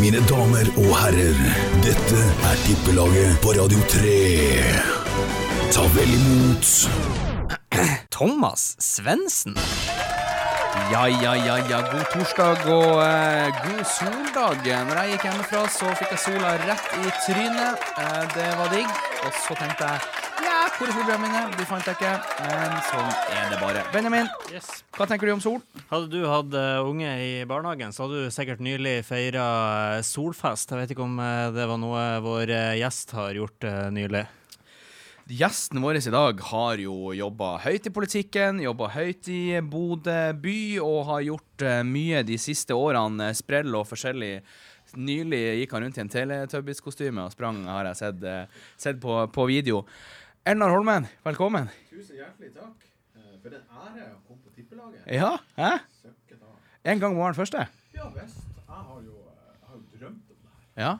Mine damer og herrer, dette er Tippelaget på Radio 3. Ta vel imot Thomas Svendsen. Ja, ja, ja, ja. God torsdag og eh, god soldag. Når jeg gikk hjemmefra, så fikk jeg sola rett i trynet. Eh, det var digg. Og så tenkte jeg hvor er solbrillene mine? De fant jeg ikke. Men sånn er det bare. Benjamin, hva tenker du om sol? Hadde du hatt eh, unge i barnehagen, så hadde du sikkert nylig feira solfest. Jeg vet ikke om eh, det var noe vår eh, gjest har gjort eh, nylig. Gjesten vår i dag har jo jobba høyt i politikken, jobba høyt i Bodø by og har gjort eh, mye de siste årene. eh, Sprell og forskjellig. Nylig gikk han rundt i en Teletubbies-kostyme og sprang, har jeg sett, eh, sett på, på video. Elnar Holmen, velkommen. Tusen hjertelig takk. Eh, For en ære å komme på tippelaget. Ja, hæ? En gang var den første. Ja visst. Jeg har jo, eh, jeg har jo drømt om det her. Ja.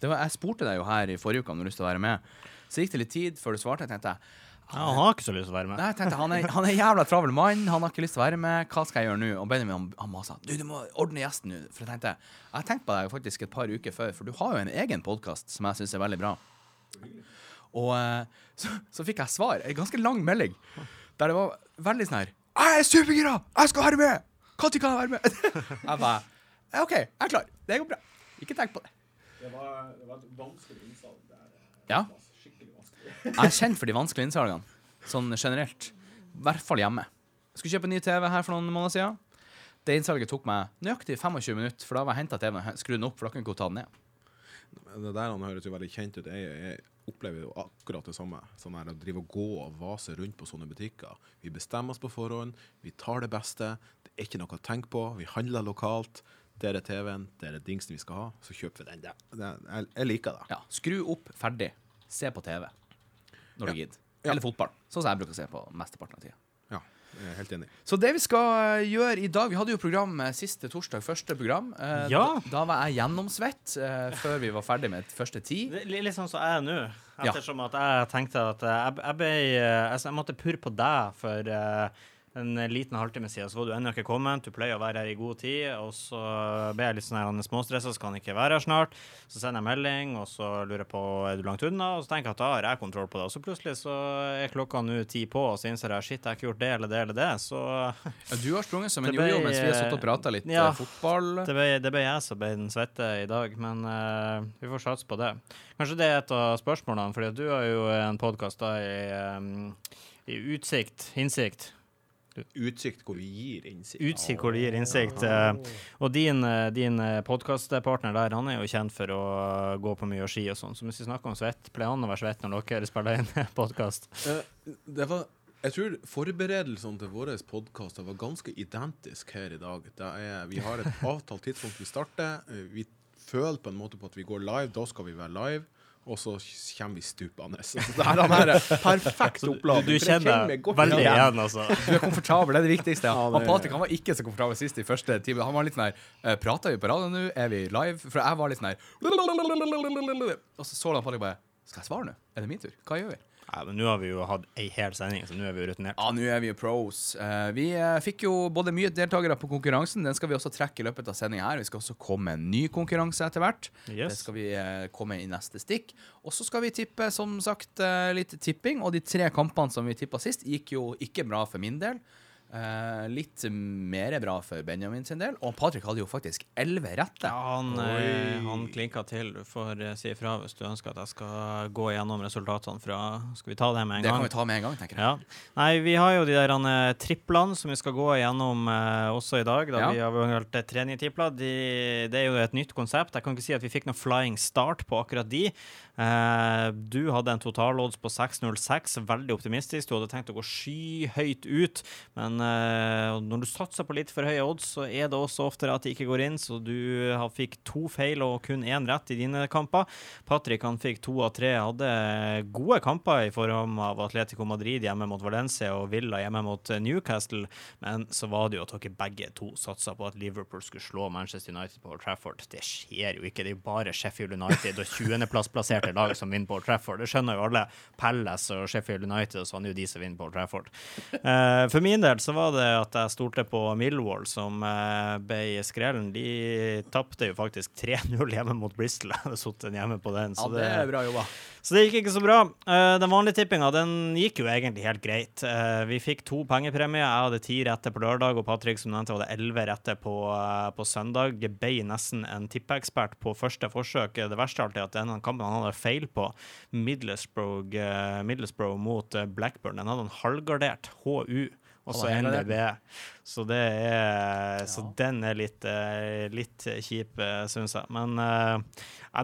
Det var, jeg spurte deg jo her i forrige uke om du har lyst til å være med. Så gikk det litt tid før du svarte. Jeg tenkte Ja, han har ikke så lyst til å være med. Nei, jeg tenkte, han er, han er jævla travel mann, han har ikke lyst til å være med. Hva skal jeg gjøre nå? Og Benjamin han, han masa. Du, du må ordne gjesten nå. For jeg tenkte, jeg har tenkt på deg faktisk et par uker før, for du har jo en egen podkast som jeg syns er veldig bra. Og eh, så, så fikk jeg svar, en ganske lang melding, der det var veldig sånn her Jeg er supergira! Jeg skal være med! Når kan jeg være med? jeg bare OK, jeg er klar. Det går bra. Ikke tenk på det. Det var, det var et vanskelig innsalg der. eh, Ja. Skikkelig vanskelig. Jeg er kjent for de vanskelige innsalgene, sånn generelt. I hvert fall hjemme. Jeg skulle kjøpe en ny TV her for noen måneder siden. Det innsalget tok meg nøyaktig 25 minutter, for da var jeg henta TV-en og skrudd den opp, for da kunne jeg ikke ta den ned. Det der han høres jo veldig kjent ut. Jeg, jeg opplever jo akkurat det samme. Sånn her å drive og gå og vase rundt på sånne butikker. Vi bestemmer oss på forhånd, vi tar det beste. Det er ikke noe å tenke på. Vi handler lokalt. Det er TV-en, det er dingsen vi skal ha. Så kjøper vi den. Det, det, jeg, jeg liker det. Ja, Skru opp, ferdig. Se på TV når du Ja. gidder. Ja. Eller fotball, sånn som jeg bruker å se på mesteparten av tida. Jeg er helt enig. Så det vi skal eh, gjøre i dag Vi hadde jo program eh, siste torsdag, første program. Eh, Ja. Da, da var jeg gjennomsvett eh, før vi var ferdig med første ti. Er Litt sånn som jeg er nå. Ja. Ettersom at jeg tenkte at jeg, jeg, ble, altså, jeg måtte purre på deg for eh, en liten halvtime siden, så var du ennå ikke kommet. Du pleier å være her i god tid, og så ble jeg litt sånn småstressa, så kan han ikke være her snart. Så sender jeg melding, og så lurer jeg på er du langt unna, og så tenker jeg at da har jeg kontroll på det. Og så plutselig så er klokka nå ti på, og så innser jeg shit, jeg har ikke gjort det eller det eller det. Så Ja, du har sprunget som en jojo mens vi har sittet og prata litt ja. eh, fotball. Det ble, det ble jeg som ble den svette i dag, men uh, vi får satse på det. Kanskje det er et av spørsmålene, fordi du har jo en podkast i, um, i Utsikt, Innsikt. Utsikt hvor vi gir innsikt. Utsikt hvor du gir innsikt. eh, og din, eh, din podkastpartner der, han er jo kjent for å gå på mye og ski og sånn. Så hvis vi snakker om svett, pleier han å være svett når dere spiller inn podkast? Eh, det var jeg tror forberedelsene til våre podkaster var ganske identisk her i dag. Det er, vi har et avtalt tidspunkt vi starter. Eh, Vi føler på en måte på at vi går live. Da skal vi være live. Og så kommer vi stupende. Så det er perfekt Du, oppladning. du for kjenner deg veldig igjen. igjen, altså. Du er komfortabel, det er det viktigste. Ja, Han det- Patrick han var ikke så komfortabel sist i første time. Han var litt sånn her uh, Prater vi på radio nå? Er vi live? For jeg var litt sånn her Og så så han Patrick bare Skal jeg svare nå? Er det min tur? Hva gjør vi? Nei, men nå har vi jo hatt ei hel sending, så nå er vi jo rutinert. Ja, nå er vi jo pros. Uh, vi uh, fikk jo både mye deltakere på konkurransen. Den skal vi også trekke i løpet av sendinga her. Vi skal også komme med en ny konkurranse etter hvert. Det skal vi uh, komme i neste stikk. Og så skal vi tippe, som sagt, litt tipping. Og de tre kampene som vi tippa sist, gikk jo ikke bra for min del. Eh, litt mer bra for Benjamin sin del. Og Patrick hadde jo faktisk elleve rette. Ja, han, eh, han klinka til. Du får eh, si ifra hvis du ønsker at jeg skal gå gjennom resultatene fra Skal vi ta det med en Det gang? kan vi ta med en gang, tenker jeg. Ja. Nei, vi har jo de der triplene som vi skal gå gjennom eh, også i dag. Da Ja. Vi har valgt tre nye tipler. De, det er jo et nytt konsept. Jeg kan ikke si at vi fikk noe flying start på akkurat de. Eh, du hadde en totalodds på 6,06, veldig optimistisk. Du hadde tenkt å gå skyhøyt ut, men eh, når du satser på litt for høye odds, så er det også oftere at de ikke går inn, så du fikk to feil og kun én rett i dine kamper. Patrick han fikk to av tre, hadde gode kamper i form av Atletico Madrid hjemme mot Valencia og Villa hjemme mot Newcastle, men så var det jo at dere begge to satsa på at Liverpool skulle slå Manchester United på Old Trafford. Det skjer jo ikke, det er jo bare Sheffield United og 20.-plassplasserte lag som vinner på Trafford. Det skjønner jo alle. Palace og Sheffield United og sånn er jo de som vinner på Trafford. Eh, for min del så var det at jeg stolte på Millwall, som eh, ble skrellen. De tapte jo faktisk 3-0 hjemme mot Bristol. Jeg hadde sittet hjemme på den. Ja, det er bra jobba. så det gikk ikke så bra. Eh, den vanlige tippinga den gikk jo egentlig helt greit. Eh, vi fikk to pengepremier. Jeg hadde ti rette på lørdag, og Patrick som nevnte hadde elleve rette på, på søndag. Jeg ble nesten en tippeekspert på første forsøk. Det verste alltid er at denne kampen han hadde feil på, Middlesbrough, Middlesbrough mot Blackburn, den hadde han halvgardert HU. Og så ender det. Så det er Så den er litt, eh, litt kjip, syns jeg. Men uh,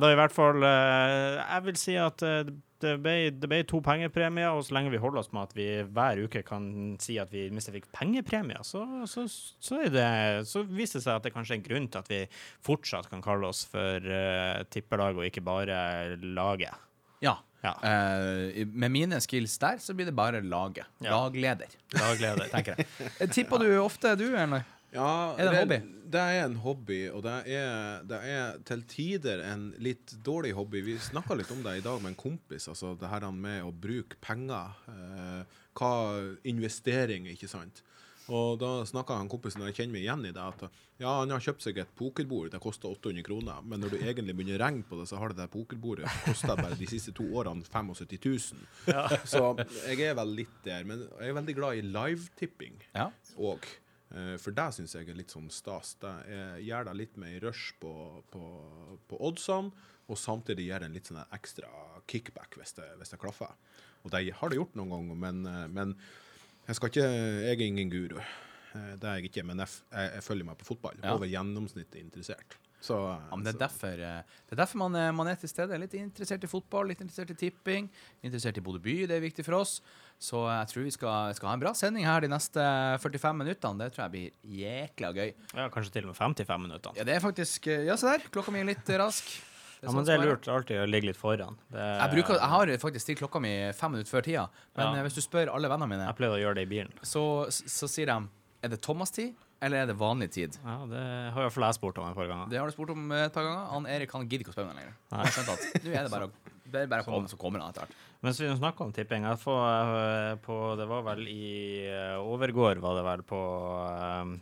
da i hvert fall eh, Jeg vil si at eh, det ble, det ble to pengepremier, og så lenge vi holder oss med at vi hver uke kan si at vi jeg fikk pengepremier, så, så, så, det, så viser det seg at det kanskje er en grunn til at vi fortsatt kan kalle oss for uh, tippelag og ikke bare laget. Ja. Ja. Eh, med mine skills der, så blir det bare laget. Ja. Lagleder. Lagleder, tenker jeg. Eh, Tipper du ofte, du, eller? Ja, Er det en hobby? Det er en hobby, og det er, det er til tider en litt dårlig hobby. Vi snakka litt om det i dag med en kompis, altså det her med å bruke penger. Eh, hva investering, ikke sant. Og da snakka han kompisen, jeg kjenner meg igjen i det, at ja, han har kjøpt seg et pokerbord, det koster 800 kroner, men når du egentlig begynner å regne på det, så har det der pokerbordet kosta bare de siste to årene 75 000. Så jeg er vel litt der. Men jeg er veldig glad i live-tipping Ja. òg. Ja. For det syns jeg er litt sånn stas. Det gjør deg litt mer rush på, på, på oddsene, og samtidig det en litt sånn ekstra kickback hvis det, hvis det klaffer. Og det har det gjort noen ganger, men, eh, men jeg skal ikke Jeg er ingen guru. Eh, Det er jeg ikke, men jeg, jeg, jeg følger meg på fotball. Ja. Over gjennomsnittet interessert. Så, Ja, men det er derfor, eh, det er derfor man, er- man er til stede. Litt interessert i fotball, litt interessert i tipping, interessert i Bodø by. Det er viktig for oss. Så jeg tror vi skal, skal ha en bra sending her de neste 45 minuttene. Det tror jeg blir jækla gøy. Ja, kanskje til og med 55 minutter. Ja, det er faktisk eh, Ja, se der. Klokka mi er litt eh, Ja, sånn men det er lurt alltid å ligge litt foran. Det, Jeg, bruker, jeg har faktisk stilt klokka mi fem minutter før tida. Men Ja. eh, hvis du spør alle vennene mine, Jeg pleier å gjøre det i bilen. så, så sier de Er det Thomas-tid, eller er det vanlig tid? Ja, Det har iallfall jeg spurt om et par ganger. Det har du spurt om eh, et par ganger. Han Erik han gidder ikke å spørre meg lenger. Nei. At Nå er det bare å det er bare komme, så kommer han etter hvert. Mens vi snakker om tipping jeg får, eh, på, Det var vel i Overgård, overgår, var det vel, på eh,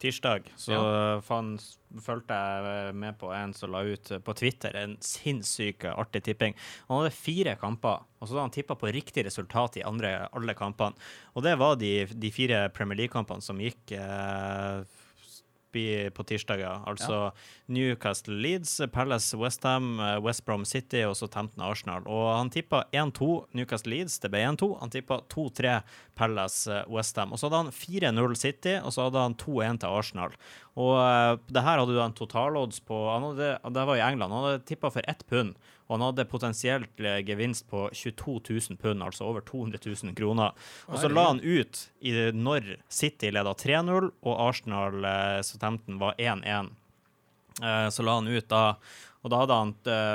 tirsdag. Så Ja. fan, fulgte jeg eh, med på en som la ut på Twitter en sinnssyk artig tipping. Han hadde fire kamper, og så hadde han tippa på riktig resultat i andre, alle kampene. Og det var de, de fire Premier League-kampene som gikk eh, i- på tirsdag, ja. Altså Newcastle Leeds, Palace Westham, West Brom City og så Tempton Arsenal. Og han tippa 1-2 Newcastle Leeds, det ble 1-2. Han tippa 2-3 Palace Westham. Og så hadde han 4-0 City, og så hadde han 2-1 til Arsenal. Og uh, det her hadde du en totalodds på han hadde, Det var i England. Han hadde tippa for ett pund. Og han hadde potensielt eh, gevinst på 22 000 pund, altså over 200 000 kroner. Og så la han ut i når City leda 3-0 og Arsenal eh, Southampton var 1-1. Eh, så la han ut da, og da hadde han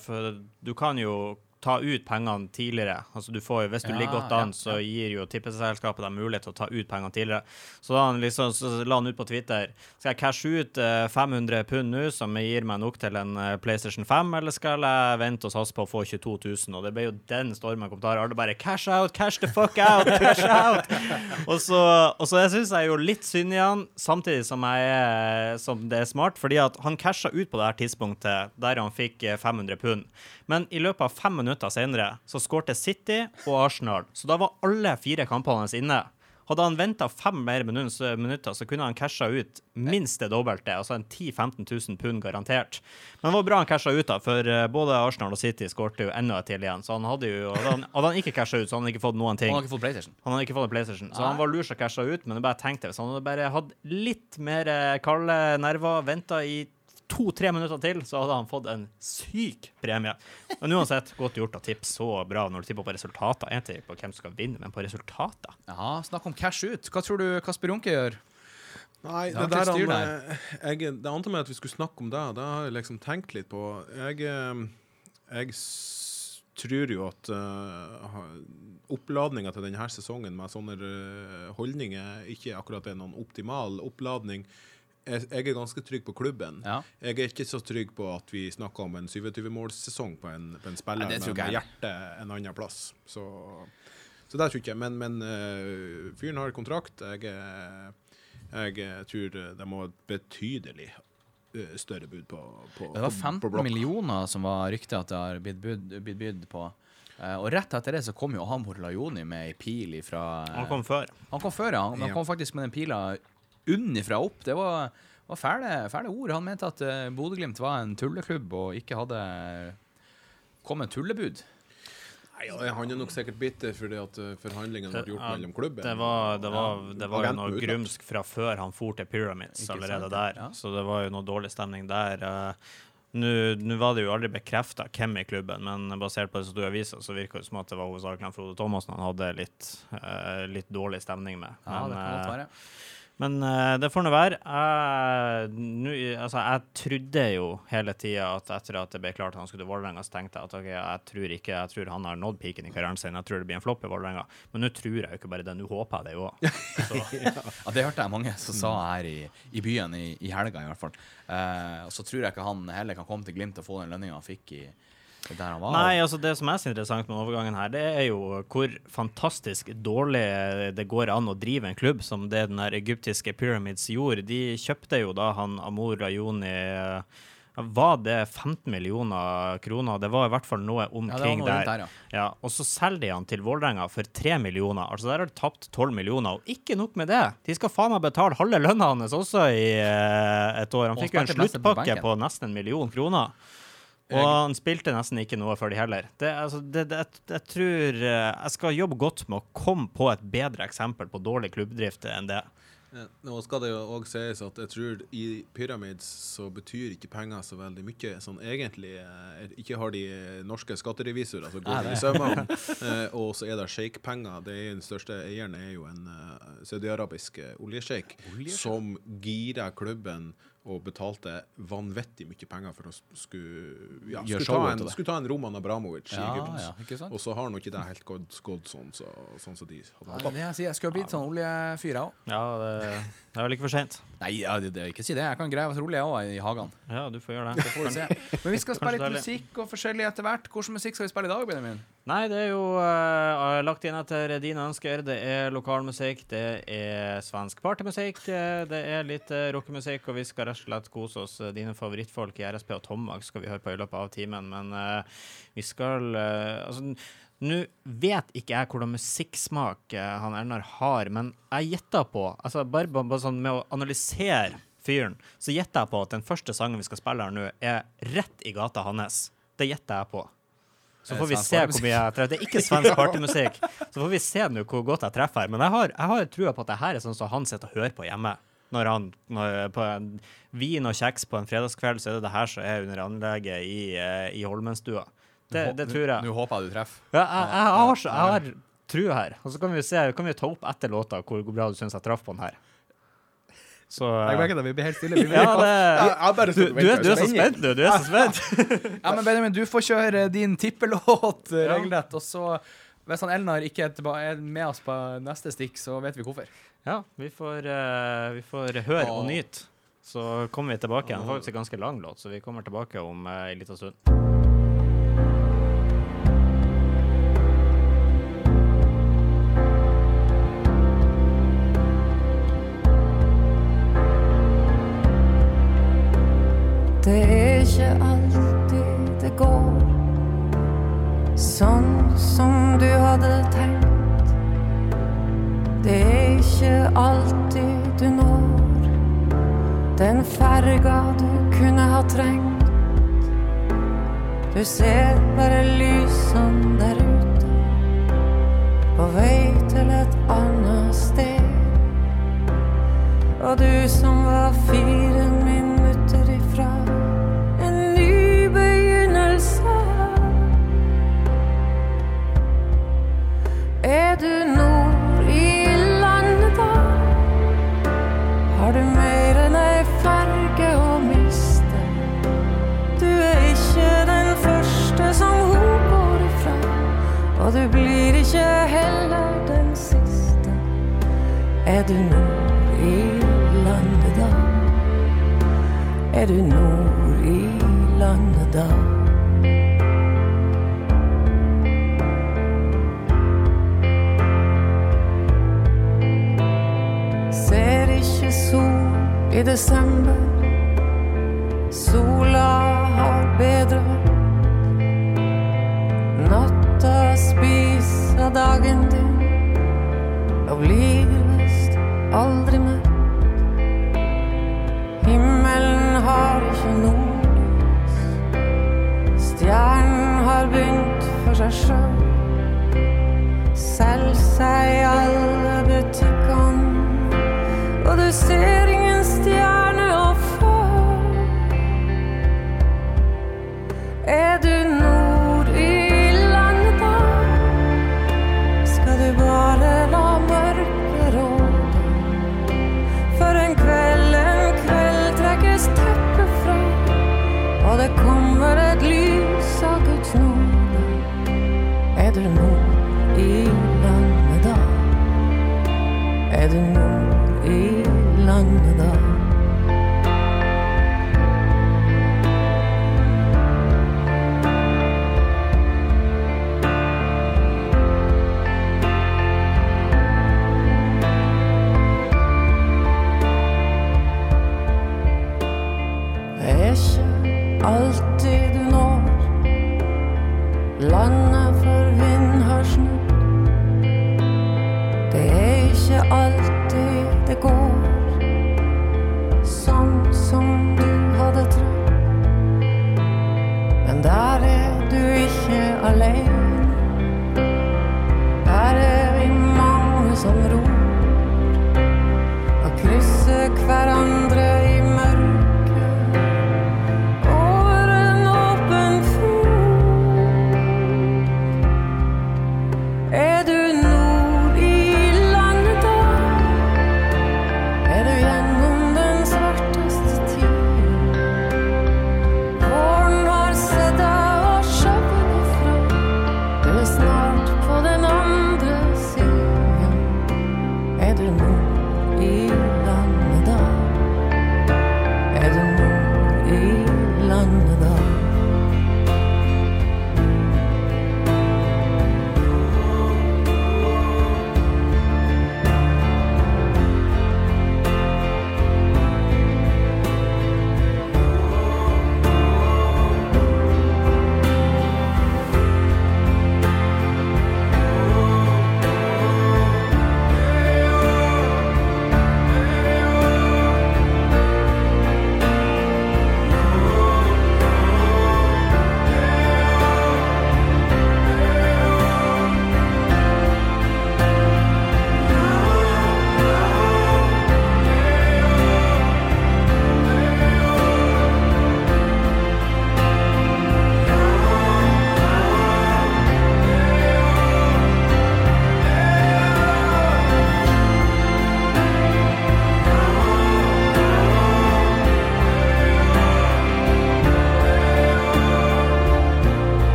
For du kan jo ta ut pengene tidligere. Altså du får, Hvis du Ja, ligger godt an, ja, så gir jo tippeselskapet deg mulighet til å ta ut pengene tidligere. Så da han liksom, så la han ut på Twitter Skal jeg cashe ut eh, 500 pund nå, som gir meg nok til en eh, PlayStation 5, eller skal jeg vente og satse på å få 22 000? Og det ble jo den stormen av kommentarer. Alle bare Cash out, cash the fuck out, cash out! og så, og så jeg syns jeg jo litt synd i han, samtidig som, jeg, er- som det er smart, fordi at han casha ut på det her tidspunktet der han fikk eh, 500 pund. Men i løpet av fem minutter senere så skårte City og Arsenal. Så da var alle fire kampene hans inne. Hadde han venta fem mer minutter, så kunne han casha ut minst det dobbelte. Altså en 10 000-15 000 pund garantert. Men det var bra han casha ut, da, for eh, både Arsenal og City skårte jo enda et til igjen. Så han hadde jo Hadde han, hadde han ikke casha ut, så hadde han ikke fått noen ting. Han hadde ikke fått PlayStation. Han hadde ikke fått PlayStation, så han var lur å casha ut. Men jeg bare tenkte hvis han hadde bare hatt litt mer eh, kalde nerver, venta i to-tre minutter til, så hadde han fått en syk premie. Men uansett, godt gjort å tippe så bra når du tipper på resultater. En ting på hvem som skal vinne, men på resultater. Ja, snakk om cash ut. Hva tror du Kasper Runke gjør? Nei, Det det, der, han, eh, jeg, det ante meg at vi skulle snakke om det. Det har jeg liksom tenkt litt på. Jeg, eh, jeg tror jo at uh, oppladninga til denne sesongen med sånne eh, holdninger ikke akkurat er noen optimal oppladning. Jeg, jeg er ganske trygg på klubben. Ja. Jeg er ikke så trygg på at vi snakker om en 27-målssesong på, en- på en spiller Nei, med, ikke hjertet en annen plass. Så, så det tror ikke jeg. Men, men uh, fyren har kontrakt. Jeg, jeg tror det må ha et betydelig eh, større bud på, på Det var 15 på blokk. millioner som var ryktet at det har blitt bydd på. Uh, og rett etter det så kom jo han Lajoni med ei pil ifra uh, Han kom før. Han kom før, ja. Han, han kom faktisk med den pila unnifra opp. Det var, var fæle, fæle ord. Han mente at uh, Bodø-Glimt var en tulleklubb og ikke hadde kommet tullebud. Nei, han er nok sikkert bitter fordi at eh, forhandlingene ble gjort Ja, mellom klubben Det var, det var, det var jo noe grumsk fra før han for til Pyramids Ikke allerede sant, der, ja. så det var jo noe dårlig stemning der. eh. Nå var det jo aldri bekrefta hvem i klubben, men basert på det som du har vist, så virka det som at det var hovedsakelig Frode Thomassen han hadde litt, eh, litt dårlig stemning med. Ja, det kan godt eh, være. Men uh, det får nå være. Jeg, nu, altså, jeg trodde jo hele tida at etter at det ble klart at han skulle til Vålerenga, så tenkte jeg at ok, jeg tror ikke Jeg tror han har nådd peaken i karrieren sin. Jeg tror det blir en flopp i Vålerenga. Men nå tror jeg jo ikke bare det, nå håper jeg det jo òg. Ja, det hørte jeg mange som sa her i, i byen i, i helga, i hvert fall. Uh, og så tror jeg ikke han heller kan komme til Glimt og få den lønninga han fikk i. Nei, altså det som er så interessant med overgangen her, det er jo hvor fantastisk dårlig det går an å drive en klubb som det den der egyptiske Pyramids gjorde. De kjøpte jo da han Amor Rayoni var det 15 millioner kroner? Det var i hvert fall noe omkring ja, det var noe der. der, ja. Ja, og så selger de han til Vålerenga for 3 millioner. Altså Der har de tapt 12 millioner. Og ikke nok med det, de skal faen meg betale halve lønna hans også i eh, et år. Han fikk jo en sluttpakke på på nesten en million kroner. Og han spilte nesten ikke noe for de heller. Det, altså, det, det, jeg, jeg tror eh, jeg skal jobbe godt med å komme på et bedre eksempel på dårlig klubbdrift enn det. Nå skal det jo òg sies at jeg tror i Pyramids så betyr ikke penger så veldig mye. Sånn egentlig eh, ikke har de eh, norske skatterevisorer som går i sømmene. Og så er det sjeikpenger. Det er Den største eieren er jo en saudiarabisk oljesjeik som girer klubben og betalte vanvittig mye penger for å skulle, ja, skulle, ta en, skulle ta en Roman Abramovic i Egypt. ja. Og så har nå ikke det helt gått, gått sånn så, sånn som de hadde håpa. jeg jeg skulle ha blitt sånn oljefyr, jeg òg. Ja, det, det er vel ikke for seint. Nei, ja, det, det, ikke si det. Jeg kan grave rolig jeg òg i hagen. Ja, du får gjøre det. Får vi se. Men vi skal spille litt musikk og forskjellig etter hvert. Hvilken musikk skal vi spille i dag, Benjamin? Nei, det er jo uh, lagt inn etter dine ønsker. Det er lokalmusikk, det er svensk partymusikk, eh, det er litt uh, rockemusikk, og vi skal rett og slett kose oss. Eh, Dine favorittfolk i RSP og Tommag skal vi høre på i løpet av timen, men uh, vi skal eh, Altså, nå vet ikke jeg hvordan musikksmak eh, han Ernar har, men jeg gjetter på Altså, bare, bare sånn med å analysere fyren, så gjetter jeg på at den første sangen vi skal spille her nå, er rett i gata hans. Det gjetter jeg på. Så Er får vi se hvor mye jeg treffer. Det er ikke svensk partymusikk. Så får vi se nå hvor godt jeg treffer her. Men jeg har, jeg har trua på at det her er sånn som han sitter og hører på hjemme. Når han når, på en vin og kjeks på en fredagskveld, så er det det her som er under anlegget i, eh, i Holmenstua. Det, det tror jeg. Nå håper jeg du treffer. Ja, jeg, jeg, har, jeg har trua her. Og så kan vi se, kan vi ta opp etter låta hvor bra du syns jeg traff på den her. Så Jeg eh, merker det, vi blir helt stille. Vi blir Ja, det, bare du, du, er, du er så spent, du. Du er så spent. Ja, men Benjamin, du får kjøre din tippelåt eh, regelrett. Og så, hvis han Elnar ikke er, med oss på neste stikk, så vet vi hvorfor. Ja, vi får, uh, vi får høre og nyte. Så kommer vi tilbake igjen. Det er faktisk en ganske lang låt, så vi kommer tilbake om uh, en liten stund. Det er ikke alltid det går sånn som du hadde tenkt. Det er ikke alltid du når den ferga du kunne ha trengt. Du ser bare lysene der ute, på vei til et annet sted. Og du som var fire bliver det jeg heller den sidste Er du nord i landet da? Er du nord i landet da? Ser ikke sol i december dagen din og blir visst aldri mett. Himmelen har ikke nordlys. Stjernen har begynt for seg sjøl. Selv seg alle butikkene, og du ser alltid du. Det er ikke alltid det går sånn som du hadde trodd. Men der er du ikke alene. Der er vi mange som ror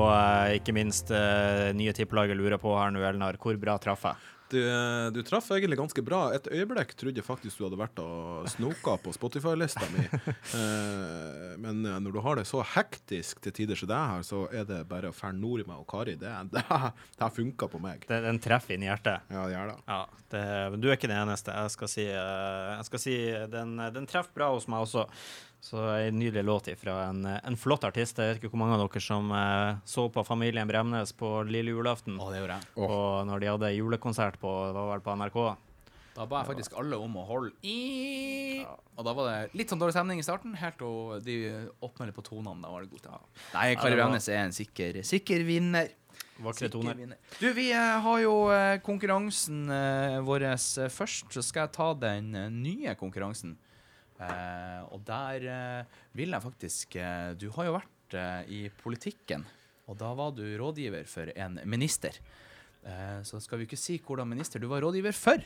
og uh, ikke minst uh, nye tippelaget lurer på her nå, Elnar. Hvor bra traff jeg? Du, du traff egentlig ganske bra. Et øyeblikk trodde jeg faktisk du hadde vært og snoka på Spotify-lista mi. Eh, men eh, når du har det så hektisk til tider som det her, så er det bare å ferde nord i meg og Kari. Det, det, det har funka på meg. Det, den treffer inn i hjertet. Ja, det gjør det. Ja, det, men du er ikke den eneste. Jeg skal si, eh, jeg skal si den, den treffer bra hos meg også. Så en nydelig låt fra en, en flott artist. Jeg vet ikke hvor mange av dere som eh, så på Familien Bremnes på lille julaften. Å, det gjorde jeg. Og når de hadde julekonsert på, det var vel på NRK. Da ba jeg faktisk alle om å holde i Og da var det litt sånn dårlig stemning i starten, helt til de åpna litt på tonene. Da var det god stemning. Nei, Ja, Kari det Bremnes er en sikker, sikker vinner. Vakre toner. Du, vi eh, har jo eh, konkurransen eh, vår først, så skal jeg ta den nye konkurransen. Eh, og der eh, vil jeg faktisk eh, Du har jo vært i politikken, og da var du rådgiver for en minister. Så skal vi ikke si hvordan minister du var rådgiver for,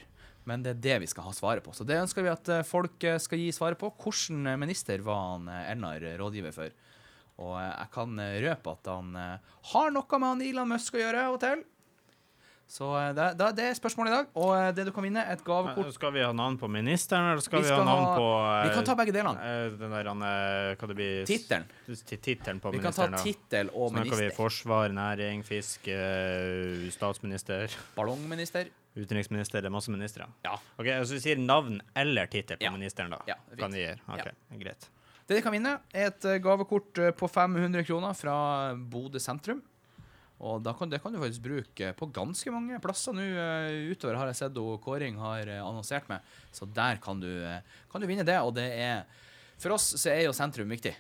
men det er det vi skal ha svaret på. Så det ønsker vi at folk skal gi svaret på. Hvilken minister var han Elnar rådgiver for? Og jeg kan røpe at han har noe med han Elon Musk å gjøre av og til. Så eh, det, det, det er spørsmålet i dag. Og eh, det du kan vinne, er et gavekort. Skal vi ha navn på ministeren, eller skal Vi vi, ha navn på eh, Vi kan ta begge delene. eh, Den der, han, eh, hva det blir Tittelen. Tittelen på Vi kan ta ministeren, da. tittel og Snakker vi minister. forsvar, næring, fisk, eh, statsminister, Ballongminister. utenriksminister, det er masse ministre. Ja. Ok, Så vi sier navn eller tittel på Ja. ministeren, da. Ja, kan vi gjøre. Ok, greit. Det de kan vinne, er et eh, gavekort eh, på 500 kroner fra Bodø sentrum. Og da kan, det kan du faktisk bruke på ganske mange plasser nå eh, utover, har jeg sett og Kåring har eh, annonsert med. Så der kan du, eh, kan du vinne det, og det er For oss så er jo sentrum viktig.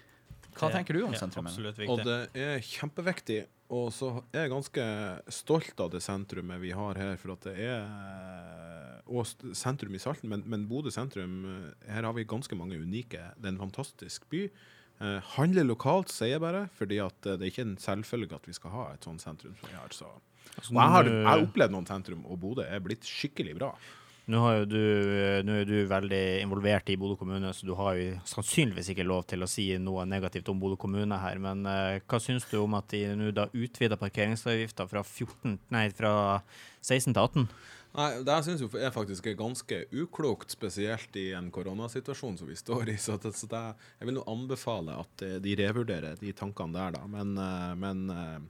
Hva tenker du om sentrum? Og det er kjempeviktig. Og så er jeg ganske stolt av det sentrumet vi har her, for at det er Og sentrum i Salten, men, men Bodø sentrum Her har vi ganske mange unike. Det er en fantastisk by. Eh, handler lokalt, sier jeg bare, fordi at eh, det er ikke en selvfølge at vi skal ha et sånt sentrum som vi har. Så. Altså, Og jeg har, jeg har opplevd noen sentrum, og Bodø er blitt skikkelig bra. Nå, du, nå er du veldig involvert i Bodø kommune, så du har jo sannsynligvis ikke lov til å si noe negativt om Bodø kommune her. Men uh, hva syns du om at de nå da utvider parkeringsavgifta fra, 14 nei, fra 16 til 18? Nei, Det syns jeg faktisk er ganske uklokt, spesielt i en koronasituasjon som vi står i. Så, det, så det, jeg vil nå anbefale at eh, de revurderer de tankene der, da. Men, eh, men eh,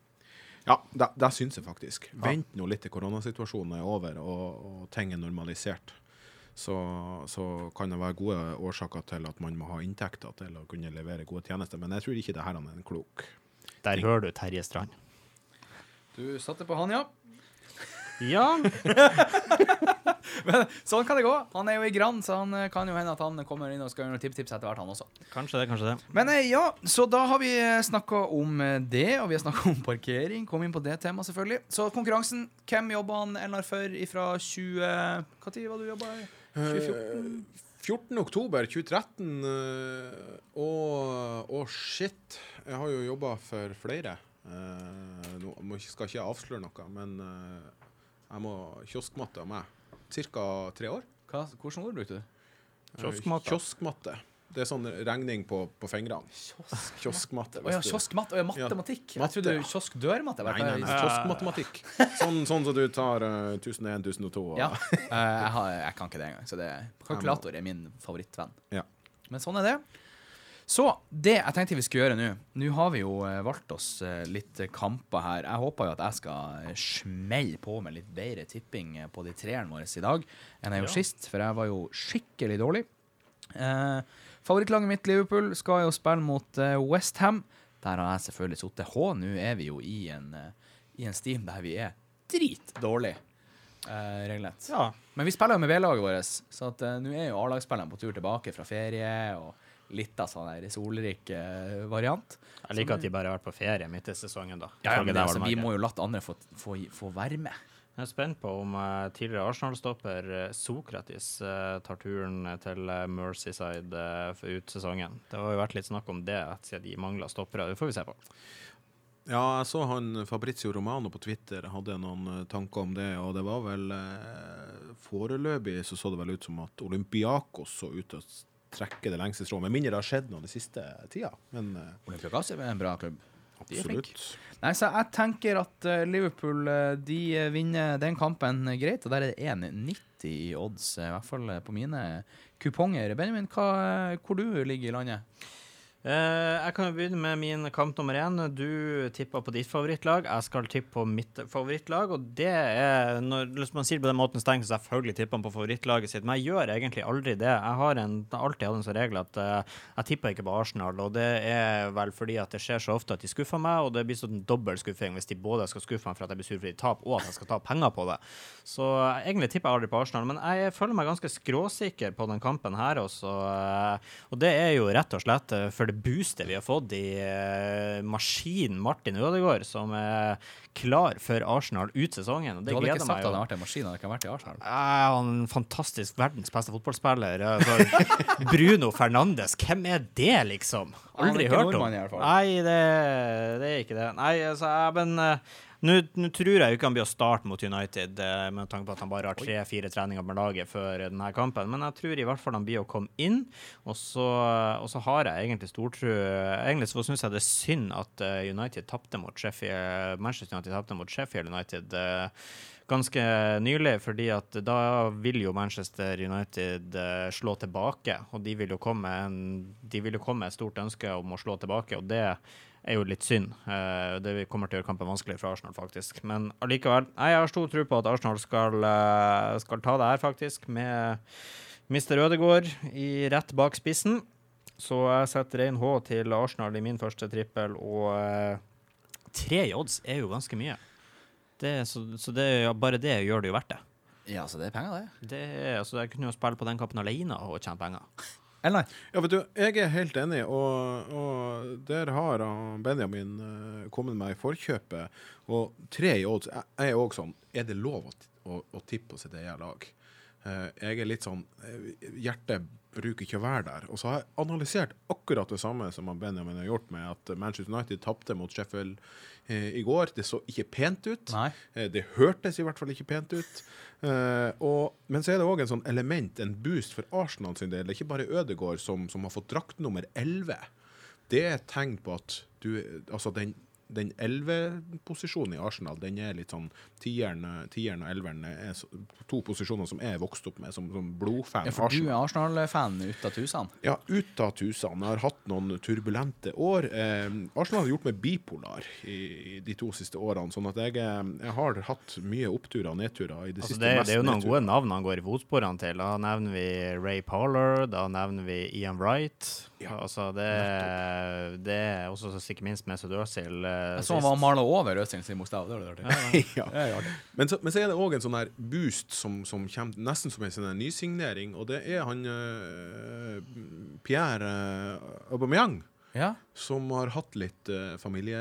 ja, det, det syns jeg faktisk. Vent nå litt til koronasituasjonen er over og, og ting er normalisert. Så, så kan det være gode årsaker til at man må ha inntekter til å kunne levere gode tjenester. Men jeg tror ikke det her er en klok. Der hører du Terje Strand. Du satte på han, ja. Ja, Men sånn kan det gå. Han er jo i Gran, så han eh, kan jo hende at han kommer inn og skal gjøre noen tips-tips etter hvert, han også. kanskje det, kanskje det. Men eh, ja, så da har vi snakka om eh, det, og vi har snakka om parkering. Kom inn på det temaet, selvfølgelig. Så konkurransen, hvem jobba han Elnar for ifra 20... Når var du jobba? 2014? 14. oktober 2013, eh, og, og shit, jeg har jo jobba for flere. Uh, nå skal ikke jeg avsløre noe, men eh, jeg må kioskmatte av meg. Cirka tre år. Hva, hvordan ord brukte du? Eh, Kioskmatte. Kioskmatte. Det er sånn regning på, på fingrene. Kioskmatte. Å ja, kioskmatte. Ja, matematikk. matte, jeg trodde kioskdørmatte. Nei, nei, nei, kioskmatematikk. Sånn, sånn som du tar uh, 1001, 1002 og Ja. uh, jeg, har, jeg kan ikke det engang. Så det, kalkulator er min favorittvenn. Ja. Men sånn er det. Så det jeg tenkte vi skulle gjøre nå Nå har vi jo eh, valgt oss eh, litt eh, kamper her. Jeg håper jo at jeg skal smelle på med litt bedre tipping på de treerne våre i dag enn jeg gjorde Ja. sist, for jeg var jo skikkelig dårlig. Eh, favorittlaget mitt, Liverpool, skal jo spille mot eh, Westham. Der har jeg selvfølgelig sittet H. Nå er vi jo i en, i en steam der vi er dritdårlige. eh, regelrett. Ja. Men vi spiller jo med B-laget vårt, så at, eh, nå er jo A-lagsspillerne på tur tilbake fra ferie. og Litt av sånn der solrik eh, variant. Jeg liker at de bare har vært på ferie midt i sesongen, da. Ja, ja, men det, altså, vi må jo la andre få, få, få være med. Jeg er spent på om uh, tidligere Arsenal-stopper eh, Sokratis uh, tar turen til Merseyside eh, for ut sesongen. Det har jo vært litt snakk om det siden de mangla stoppere. Det får vi se på. Ja, jeg så han Fabrizio Romano på Twitter hadde noen tanker om det, og det var vel eh, Foreløpig så så det vel ut som at Olympiakos så ut til trekke det lengste strået. Med mindre det har skjedd noe den siste tida. Men Olympia Olympiakos er en bra klubb. De er flinke. absolutt. Nei, så jeg tenker at eh, Liverpool eh, de eh, vinner den kampen eh, greit, og der er det 1,90 i odds, eh, i hvert fall eh, på mine kuponger. Benjamin, hva, eh, hvor du ligger i landet? Eh, jeg kan jo begynne med min kamp nummer én. Du tippa på ditt favorittlag. Jeg skal tippe på mitt favorittlag. Og det er når, man sier det på den måten, så tenker jeg selvfølgelig tipper man på favorittlaget sitt. Men jeg gjør egentlig aldri det. Jeg har en, alltid hatt en sånn regel at eh, jeg tipper ikke på Arsenal. Og det er vel fordi at det skjer så ofte at de skuffer meg, og det blir sånn dobbel skuffing hvis de både skal skuffe meg for at jeg blir sur fordi de taper, og at jeg skal ta penger på det. Så eh, egentlig tipper jeg aldri på Arsenal. Men jeg føler meg ganske skråsikker på den kampen her også. Og det er jo rett og slett fordi for det boostet vi har fått i uh, maskinen Martin Ødegaard, som er klar for Arsenal ut sesongen. Og Du hadde ikke sagt at han har vært en maskin, hadde ikke vært i Arsenal. Uh, han en fantastisk verdens beste fotballspiller? Bruno Fernandes, hvem er det, liksom? Er Aldri hørt om. Nei, det, det er ikke det. Nei, altså, men eh, Nå nå tror jeg ikke han blir å starte mot United, eh, med tanke på at han bare har tre-fire treninger med laget før denne kampen, men jeg tror i hvert fall han blir å komme inn. Og så, og så har jeg egentlig stortro Egentlig så syns jeg det er synd at eh, United tapte mot Sheffield Manchester United tapte mot Sheffield United. eh, ganske nylig, fordi at da vil jo Manchester United slå tilbake. Og de vil jo komme med et stort ønske om å slå tilbake, og det er jo litt synd. Eh, det kommer til å gjøre kampen vanskelig for Arsenal, faktisk. Men allikevel, jeg har stor tro på at Arsenal skal, eh, skal ta det her, faktisk, med Mr. Ødegaard i rett bak spissen. Så jeg setter 1H til Arsenal i min første trippel, og eh, tre i odds er jo ganske mye. Det, så så det, bare det gjør det jo verdt det. Ja, så det er penger, det. det er, altså, jeg kunne jo spille på den kampen alene og tjene penger. Eller? Ja, vet du, jeg er helt enig, og, og der har Benjamin eh, kommet meg i forkjøpet. Og tre i odds jeg er òg sånn Er det lov å, å, å tippe på sitt eget lag? Eh, jeg er litt sånn eh, Hjertet bruker ikke å være der. Og så har jeg analysert akkurat det samme som Benjamin har gjort med at Manchester United tapte mot Sheffield eh, i går. Det så ikke pent ut. Eh, Det hørtes i hvert fall ikke pent ut. Eh, og, men så er det òg en sånn element, en boost for Arsenal sin del. Det er ikke bare Ødegaard som, som har fått drakt nummer 11. Det er et tegn på at du Altså, den, den 11-posisjonen i Arsenal, den er litt sånn Tieren, og elveren er så, to posisjoner som jeg er vokst opp med som, som blodfan. Ja, for du er Arsenal-fan ut av tusen. Ja, ut av tusene. Jeg har hatt noen turbulente år. Eh, Arsenal har gjort meg bipolar i, i de to siste årene, sånn at jeg, eh, jeg har hatt mye oppturer og nedturer i det Altså, siste. det, mest det er jo noen nedturer. gode navn han går i fotsporene til. Da nevner vi Ray Parler, da nevner vi Ian Wright. Ja, altså, det, det er også så ikke minst med Özil. eh, Jeg så han var mala over Øzing sin bokstav. Det var det artig. ja. Er. Men, så, men så er det òg en sånn her boost som, som kommer nesten som en sånn nysignering, og det er han eh, Pierre uh, Aubameyang. Ja. Som har hatt litt eh, familie,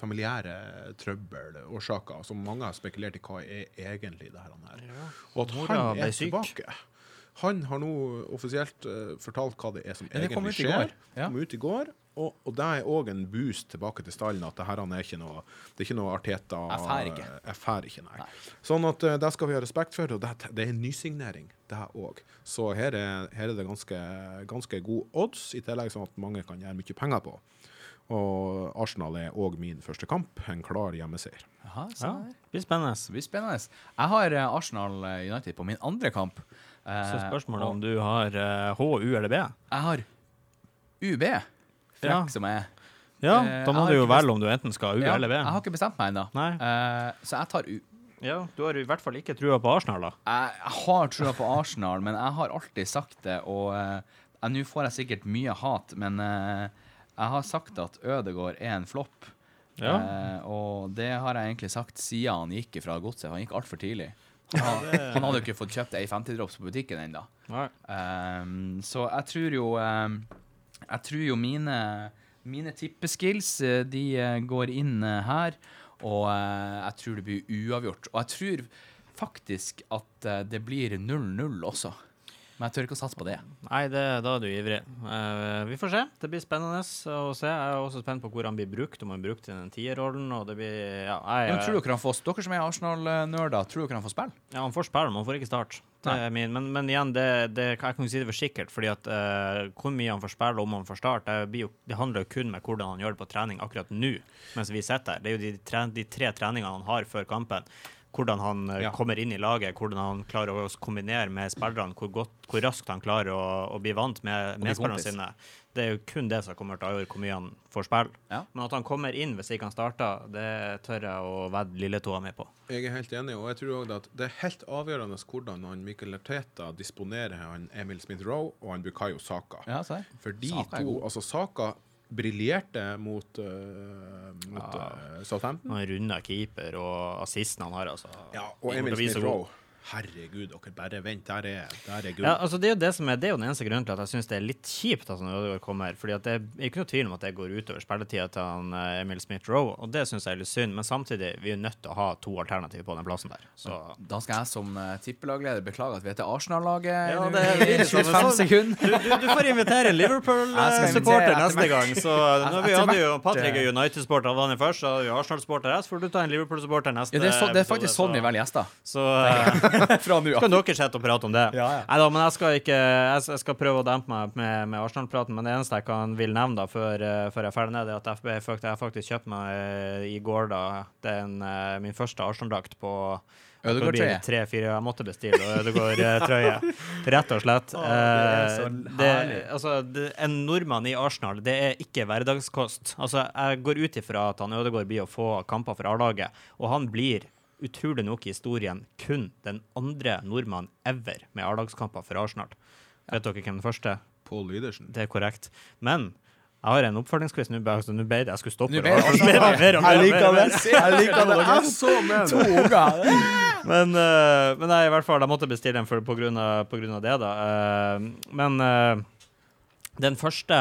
familiære trøbbelårsaker, som mange har spekulert i hva er egentlig det her. han her. Og at Mora han er tilbake. Han har nå offisielt uh, fortalt hva det er som det kom ut i skjer. går. Ja. Kom ut i går. Og, og det er òg en boost tilbake til stallen, at det her er ikke noe Det er ikke noe Arteta Jeg fær ikke. Nei. Sånn at uh, det skal vi ha respekt for, og det, det er en nysignering, det òg. Så her er, her er det ganske, ganske gode odds, i tillegg sånn at mange kan gjøre mye penger på. Og Arsenal er òg min første kamp. En klar hjemmeseier. Ja, det blir spennende. Det blir spennende. Jeg har eh, Arsenal United på min andre kamp. Eh, Så spørsmålet om du har eh, H, U eller B? Jeg har UB. Frekk Ja. som jeg er. Ja, Eh, da må du jo velge om du enten skal ha U Ja, eller B. Jeg har ikke bestemt meg ennå. Så jeg tar U. Ja, du har i hvert fall ikke trua på Arsenal, da. Jeg har trua på Arsenal, men jeg har alltid sagt det, og nå får jeg sikkert mye hat, men jeg har sagt at Ødegård er en flopp. Ja. Eh, og det har jeg egentlig sagt siden han gikk fra godset. Han gikk altfor tidlig. Han, han hadde jo ikke fått kjøpt ei 50-drops på butikken ennå. Um, så jeg tror jo um, Jeg tror jo mine Mine tippeskills eh, De eh, går inn eh, her Og uh, jeg tror det blir uavgjort. Og jeg tror faktisk at det blir 0-0 også Men jeg tør ikke å satse på det Nei, det, da er du ivrig. Uh, vi får se. Det blir spennende å se. Jeg er også spent på hvor han blir brukt, om han blir brukt i den tierrollen. Og det blir Ja, jeg, Men tror dere han får Dere som er Arsenal-nerder, Tror dere han får spille? ja han får spille, men han får ikke start. Min. Men, men igjen, det, det, jeg kan ikke si det for sikkert. fordi at uh, hvor mye han får spille, om han får start, det, blir jo, det handler jo kun med hvordan han gjør det på trening akkurat nå, mens vi sitter her. Det er jo de, de tre treningene han har før kampen. Hvordan han eh, Ja. kommer inn i laget, hvordan han klarer å kombinere med spillerne, hvor, godt, hvor raskt han klarer å, å bli vant med med spillerne sine. Det er jo kun det som kommer til å avgjøre hvor mye han får spille. Ja. Men at han kommer inn hvis ikke han starter, det tør jeg å vedde lilletåa mi på. Jeg er helt enig, og jeg tror også at det er helt avgjørende hvordan han Mikkel Arteta disponerer han Emil Smith-Rowe og han Bukayo Saka. Ja, For de Saka to, altså Saka briljerte mot, uh, mot Ja. uh, Southampton. Han runda keeper og assisten han har, altså. Ja, og Emil kommer så. Herregud, dere bare vent. Der er, der er gull. Ja, altså det, er jo det, som er, det er jo den eneste grunnen til at jeg syns det er litt kjipt at han Ødegaard kommer. fordi at Det er ikke noe tvil om at det går utover spilletida til han eh, Emil Smith-Roe, og det syns jeg er litt synd. Men samtidig, vi er nødt til å ha to alternativer på den plassen der. Så Da skal jeg som uh, tippelagleder beklage at vi heter Arsenal-laget. Ja, det er i sånn- 25 sånn- sekunder. du, du, du får invitere Liverpool-supporter neste gang. Så nå vi hadde jo Patrick eh, er United-supporter, han var den først, så hadde vi Arsenal-supporter her. Så får du ta en Liverpool-supporter neste Ja, det, er så, det er faktisk episode, sånn vi velger gjester. Så, uh, Fra nå kan dere sitte og prate om det. Ja, ja. Neida, men jeg skal ikke Jeg skal- prøve å dempe meg med, med Arsenal-praten, men det eneste jeg kan vil nevne da før, eh, før jeg er ferdig ned, er at FB jeg faktisk kjøpte meg eh, i går da den, eh, min første Arsenal-drakt på Ødegaard-trøye. Tre-fire Jeg måtte bestille Ødegaard-trøye, rett og slett. Oh, det så det, altså, det, en nordmann i Arsenal, det er ikke hverdagskost. Altså, jeg går ut ifra at han Ødegaard blir å få kamper for A-laget, og han blir utrolig nok i historien kun den andre nordmannen ever med A-lagskamper for Arsenal. Vet dere hvem den første? Pål Lydersen. Det er korrekt. Men jeg har en oppfølgingsquiz. Nå ble nå ble det jeg skulle stoppe. Jeg liker det. Jeg liker det. Jeg så med To unger. Men, uh, men nei, i hvert fall, jeg måtte bestille den for, på, grunn av, på grunn av det, da. Uh, men uh, den første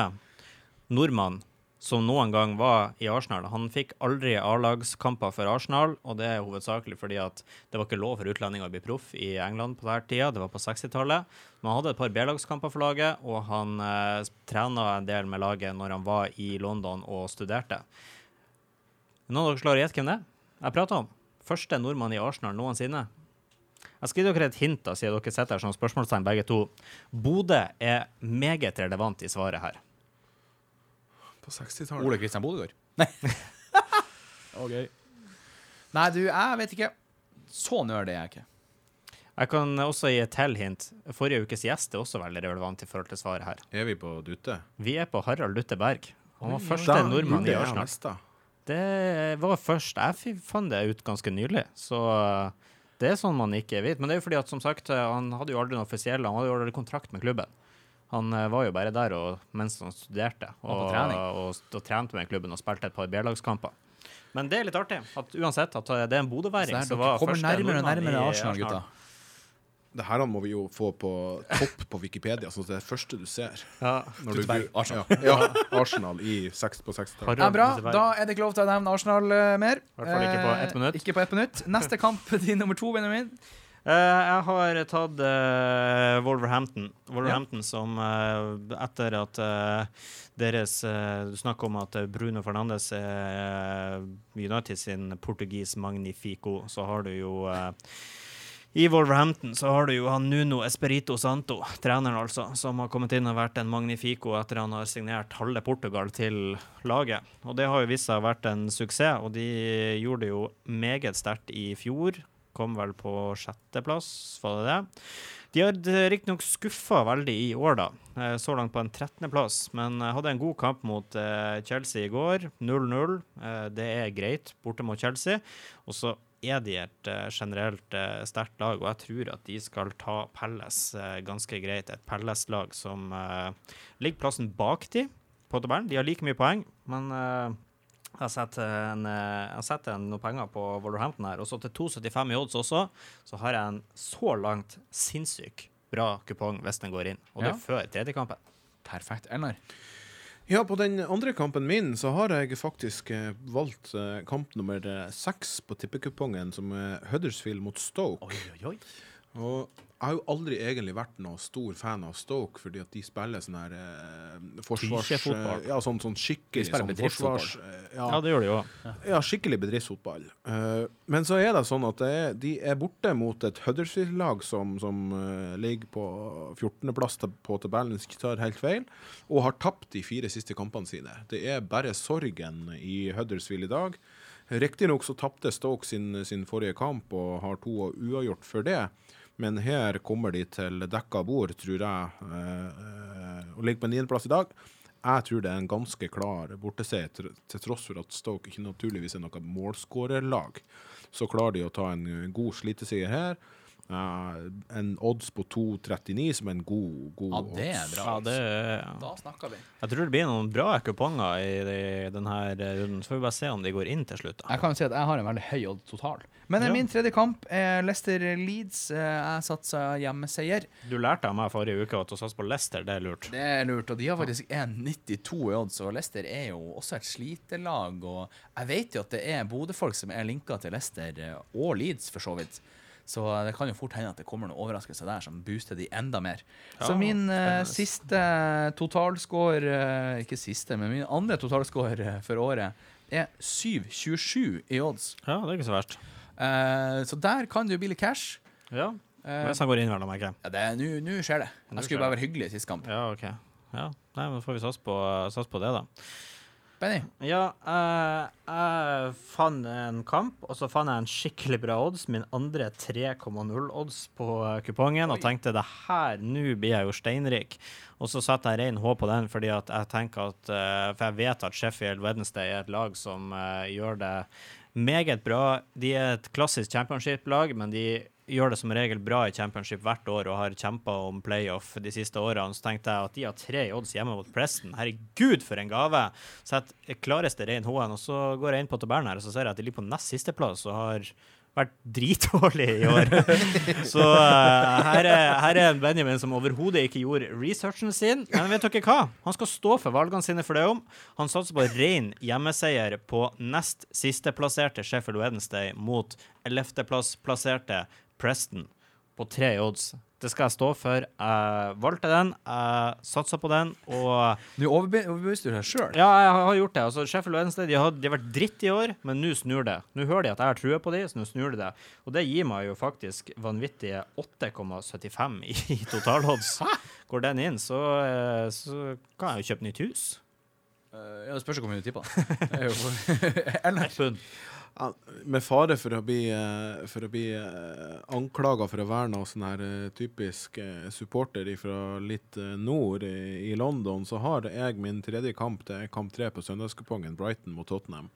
nordmann som noen gang var i Arsenal, han fikk aldri A-lagskamper for Arsenal, og det er hovedsakelig fordi at det var ikke lov for utlendinger å bli proff i England på denne tida, det var på 60-tallet. Men han hadde et par B-lagskamper for laget, og han eh, trena en del med laget når han var i London og studerte. Noen av dere slår i gjette hvem det er? Jeg prater om første nordmann i Arsenal noensinne. Jeg skal gi dere et hint, da, siden dere sitter her som spørsmålstegn begge to. Bodø er meget relevant i svaret her. På 60-tallet. Ole Kristian Bodegård. Nei. OK. Nei, du, jeg vet ikke. Så nerd er jeg ikke. Jeg kan også gi et til hint. Forrige ukes gjest er også veldig relevant i forhold til svaret her. Er vi på Dutte? Vi er på Harald Dutte Berg. Han var første nordmann i Arsenal. det. Var først. Jeg fant det ut ganske nylig, så uh, det er sånn man ikke vet. Men det er jo fordi at, som sagt, uh, han hadde jo aldri noe offisiell, han hadde jo aldri kontrakt med klubben. Han uh, var jo bare der og, mens han studerte, Og og, og, og, trente med klubben og spilte et par B-lagskamper. Men det er litt artig, at uansett at uh, det er en Så bodøværing som dere var kommer første nærmere og nærmere i Arsenal, gutta. Det her må vi jo få på topp på Wikipedia, så det er det første du ser. Ja. Når du, Arsenal. Ja, ja, Arsenal i seks, på 60-tallet. Harald Ja, bra. Da er det ikke lov til å nevne Arsenal mer. I hvert fall ikke på ett Eh, minutt. Ikke på ett minutt. Neste kamp, din nummer to, Benjamin. Eh, jeg har tatt eh, Wolverhampton. Wolverhampton som eh, etter at deres Du snakker om at Bruno Fernandes er United sin portugis magnifico, så har du jo i Wolverhampton så har du jo han Nuno Esperito Santo, treneren altså, som har kommet inn og vært en magnifico etter han har signert halve Portugal til laget. Og det har jo vist seg å vært en suksess, og de gjorde det jo meget sterkt i fjor. Kom vel på sjetteplass, var det det? De har riktignok skuffa veldig i år, da. Eh, Så langt på en 13.-plass, men eh, hadde en god kamp mot eh, Chelsea i går. 0-0. Eh, Det er greit borte mot Chelsea. Og så er de et eh, generelt eh, sterkt lag, og jeg tror at de skal ta Pelles eh, ganske greit. Et Pelles-lag som eh, ligger plassen bak de på tabellen. De har like mye poeng, men eh, jeg har sett, en, eh, en, noen penger på Wolverhampton her, og så til 2,75 i odds også, så har jeg en så langt sinnssyk bra kupong hvis den går inn. Og det Ja. er før tredjekampen. Perfekt. Einar? Ja, på den andre kampen min så har jeg faktisk eh, valgt eh, kamp nummer eh, seks på tippekupongen, som er Huddersfield mot Stoke. Oi, oi, oi. Og jeg har jo aldri egentlig vært noe stor fan av Stoke, fordi at de spiller sånn her eh, forsvars... Ja, sånn, sånn skikkelig De sånn forsvars... eh, ja, Ja, det gjør de jo. ja, skikkelig bedriftsfotball. Uh, men så er det sånn at det er, de er borte mot et Huddersfield-lag som, som uh, ligger på 14.-plass på tabellen, hvis jeg ikke tar helt feil, og har tapt de fire siste kampene sine. Det er bare sorgen i Huddersfield i dag. Riktignok så tapte Stoke sin, sin forrige kamp og har to uavgjort for det. Men her kommer de til dekka bord, tror jeg, eh, og ligger på niendeplass i dag. Jeg tror det er en ganske klar borteseier, til tross for at Stoke ikke naturligvis er noe målskårerlag. Så klarer de å ta en god sliteseier her. Eh, en odds på 2,39 som er en god, god Ja, det er odds. bra. Ja, det, Da snakker vi. jeg tror det blir noen bra kuponger i de- denne runden. Så får vi bare se om de går inn til slutt. da. Jeg kan jo si at jeg har en veldig høy odds total. Men eh, Ja. min tredje kamp er Leicester-Leeds. Jeg satsa hjemmeseier. Du lærte av meg forrige uke at å satse på Leicester, det er lurt. Det er lurt, og de har faktisk 1,92 i odds, og Leicester er jo også et slitelag. Og jeg vet jo at det er Bodø-folk som er linka til Leicester, eh, og Leeds for så vidt. Så det kan jo fort hende at det kommer noen overraskelser der som booster de enda mer. Ja, så min uh, siste totalscore uh, Ikke siste, men min andre totalscore eh, for året er 7,27 i odds. Ja, det er ikke så verst. Uh, så der kan bli litt cash. Ja, Hvis han går inn, vel å merke. ja, nå skjer det. Jeg skulle bare være hyggelig i sist kamp. Ja, OK. Ja, Nei, men får vi satse på, sats på det, da. Benny? Ja, uh, jeg fant en kamp, og så fant jeg en skikkelig bra odds. Min andre 3,0-odds på eh, kupongen, og tenkte det her, nå blir jeg jo steinrik. Og så satte jeg rein H på den, fordi at jeg tenker at uh, For jeg vet at Sheffield Wednesday er et lag som uh, gjør det meget bra. De er et klassisk championship-lag, men de gjør det som regel bra i championship hvert år og har kjempa om playoff de siste årene. Så tenkte jeg at de har tre odds hjemme mot Preston. Herregud, for en gave! Jeg klareste rein H-en, og så går jeg inn på tabellen her og så ser jeg at de ligger på nest sisteplass og har vært dritdårlig i år. så uh, her, er, her er en Benjamin som overhodet ikke gjorde researchen sin. Men vet dere hva? Han skal stå for valgene sine for det om. Han satser på ren hjemmeseier på nest sisteplasserte Sheffield Wednesday mot ellevteplasserte Preston på tre odds. Det skal jeg stå for. Jeg valgte den, jeg satsa på den, og Nå overbeviste du deg sjøl. ja, jeg har gjort det. Altså, Sheffield Wednesday de har, de har vært dritt i år, men nå snur det. Nå hører de at jeg har trua på de, så nå snur de det. Og det gir meg jo faktisk vanvittige 8,75 i, i totalodds. Går den inn, så, eh, så kan jeg jo kjøpe nytt hus. ja, det spørs hvor mye du tipper. Det med fare for å bli, eh, for å bli eh, anklaga for å være noe sånn her eh, typisk supporter fra litt nord i London, så har jeg min tredje kamp. Det er kamp tre på søndagskupongen, Brighton mot Tottenham.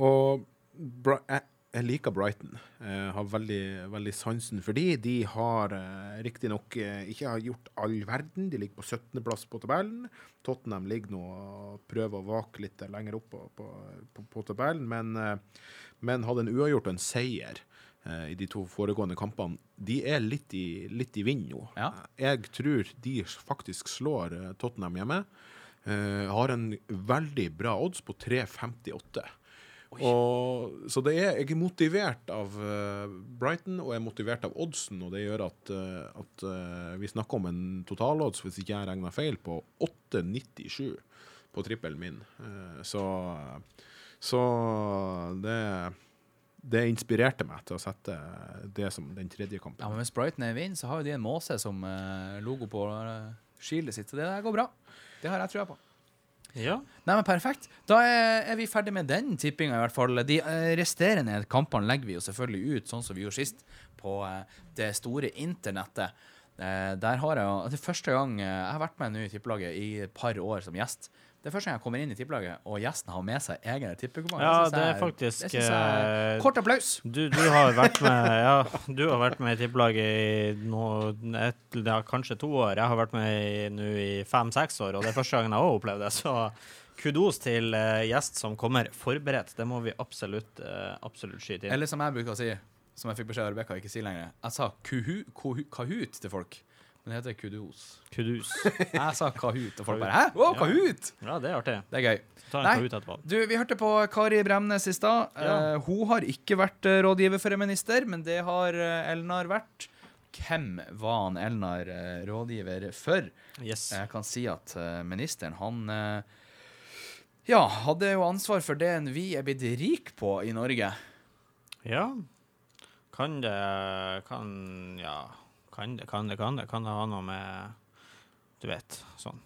Og jeg, jeg liker Brighton. Jeg har veldig, veldig sansen for de. De har eh, riktignok eh, ikke har gjort all verden. De ligger på 17.-plass på tabellen. Tottenham ligger nå og prøver å vake litt lenger opp på, på, på, på tabellen, men, eh, men hadde en uavgjort og en seier eh, i de to foregående kampene. De er litt i, litt i vind nå. Ja. Jeg tror de faktisk slår eh, Tottenham hjemme. Eh, har en veldig bra odds på 3,58. Og, så det er, jeg er motivert av eh, Brighton og jeg er motivert av oddsen, og det gjør at, eh, at eh, vi snakker om en totalodds, hvis ikke jeg regner feil, på 8,97 på trippelen min. Så så det, det inspirerte meg til å sette det som den tredje kampen. ja, men hvis Brighton er i vind, så har jo de en måse som logo på skiltet sitt, så det der går bra. Det har jeg trua på. Ja. Nei, men Perfekt. Da er, er vi ferdig med den tippinga, i hvert fall. De eh, resterende kampene legger vi jo selvfølgelig ut, sånn som vi gjorde sist, på eh, det store internettet. Eh, der har jeg jo Det er første gang Jeg har vært med nå i tippelaget i et par år som gjest. Det er første gang jeg kommer inn i tippelaget, og gjesten har med seg egne tippekuponger. Ja, det er faktisk, det jeg, eh, Kort applaus. Du, du har vært med Ja, du har vært med i tippelaget i nå et, ja, kanskje to år. Jeg har vært med i, nå i fem-seks år, og det er første gangen jeg òg opplevd det. Så kudos til uh, gjest som kommer forberedt. Det må vi absolutt, uh, absolutt skyte inn. Eller som jeg bruker å si, som jeg fikk beskjed av Rebekka ikke si lenger, jeg sa kuhu, kuhu, kahut til folk. Men det heter kudos. Kudos. Jeg sa Kahoot, og folk bare Hæ? Wow, Ja. kahut! Ja, det er artig. Det er gøy. Nei. Kahoot. Du, Vi hørte på Kari Bremnes i stad. Ja. Uh, hun har ikke vært uh, rådgiver for en minister, men det har uh, Elnar vært. Hvem var han Elnar rådgiver for? Yes. Jeg kan si at ministeren, han Ja, hadde jo ansvar for det vi er blitt rik på i Norge. Ja. Kan det Kan Ja. Kan det, kan det, kan det. Kan det ha noe med Du vet, sånn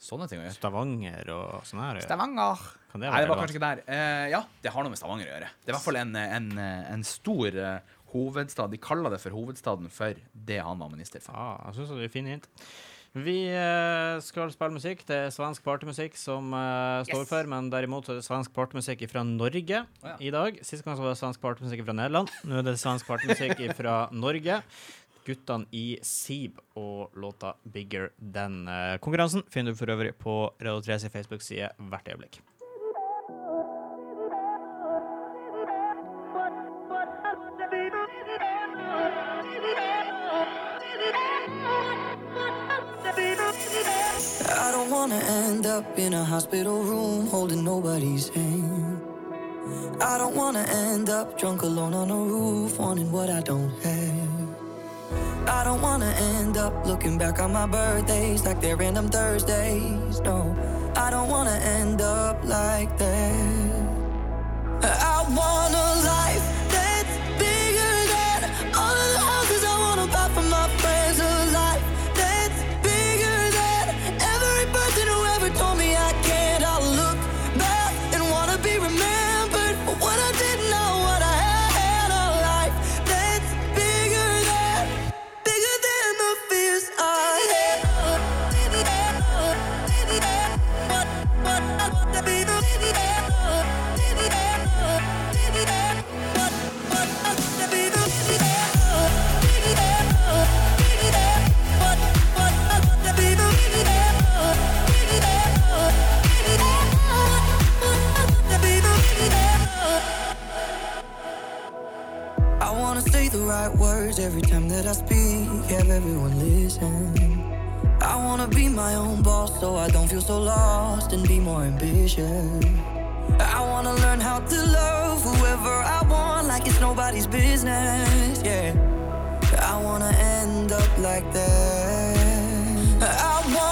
Sånne ting å gjøre. Stavanger og sånn her? Stavanger. Kan det Nei, det var kanskje ikke der. Uh, ja, det har noe med Stavanger å gjøre. Det er i hvert fall en, en, en stor uh, hovedstad. De kaller det for hovedstaden for det han var minister for. Ja, jeg syns det er fine hint. Vi eh, skal spille musikk. Det er svensk partymusikk som uh, står for, men derimot så er det svensk partymusikk fra Norge ja. i dag. Sist gang så var det svensk partymusikk fra Nederland. Nå er det svensk partymusikk fra Norge. Guttene i Seeb og låta 'Bigger Than'. Eh, Konkurransen finner du for øvrig på Radio 3 sin Facebook-side hvert øyeblikk. I don't wanna end up in a hospital room holding nobody's hand. I don't wanna end up drunk alone on a roof wanting what I don't have. I don't wanna end up looking back on my birthdays like they're random Thursdays. No, I don't wanna end up like that. I want a right words every time that I speak, have everyone listen. I wanna be my own boss so I don't feel so lost and be more ambitious. I wanna learn how to love whoever I want like it's nobody's business, yeah. I wanna end up like that. I want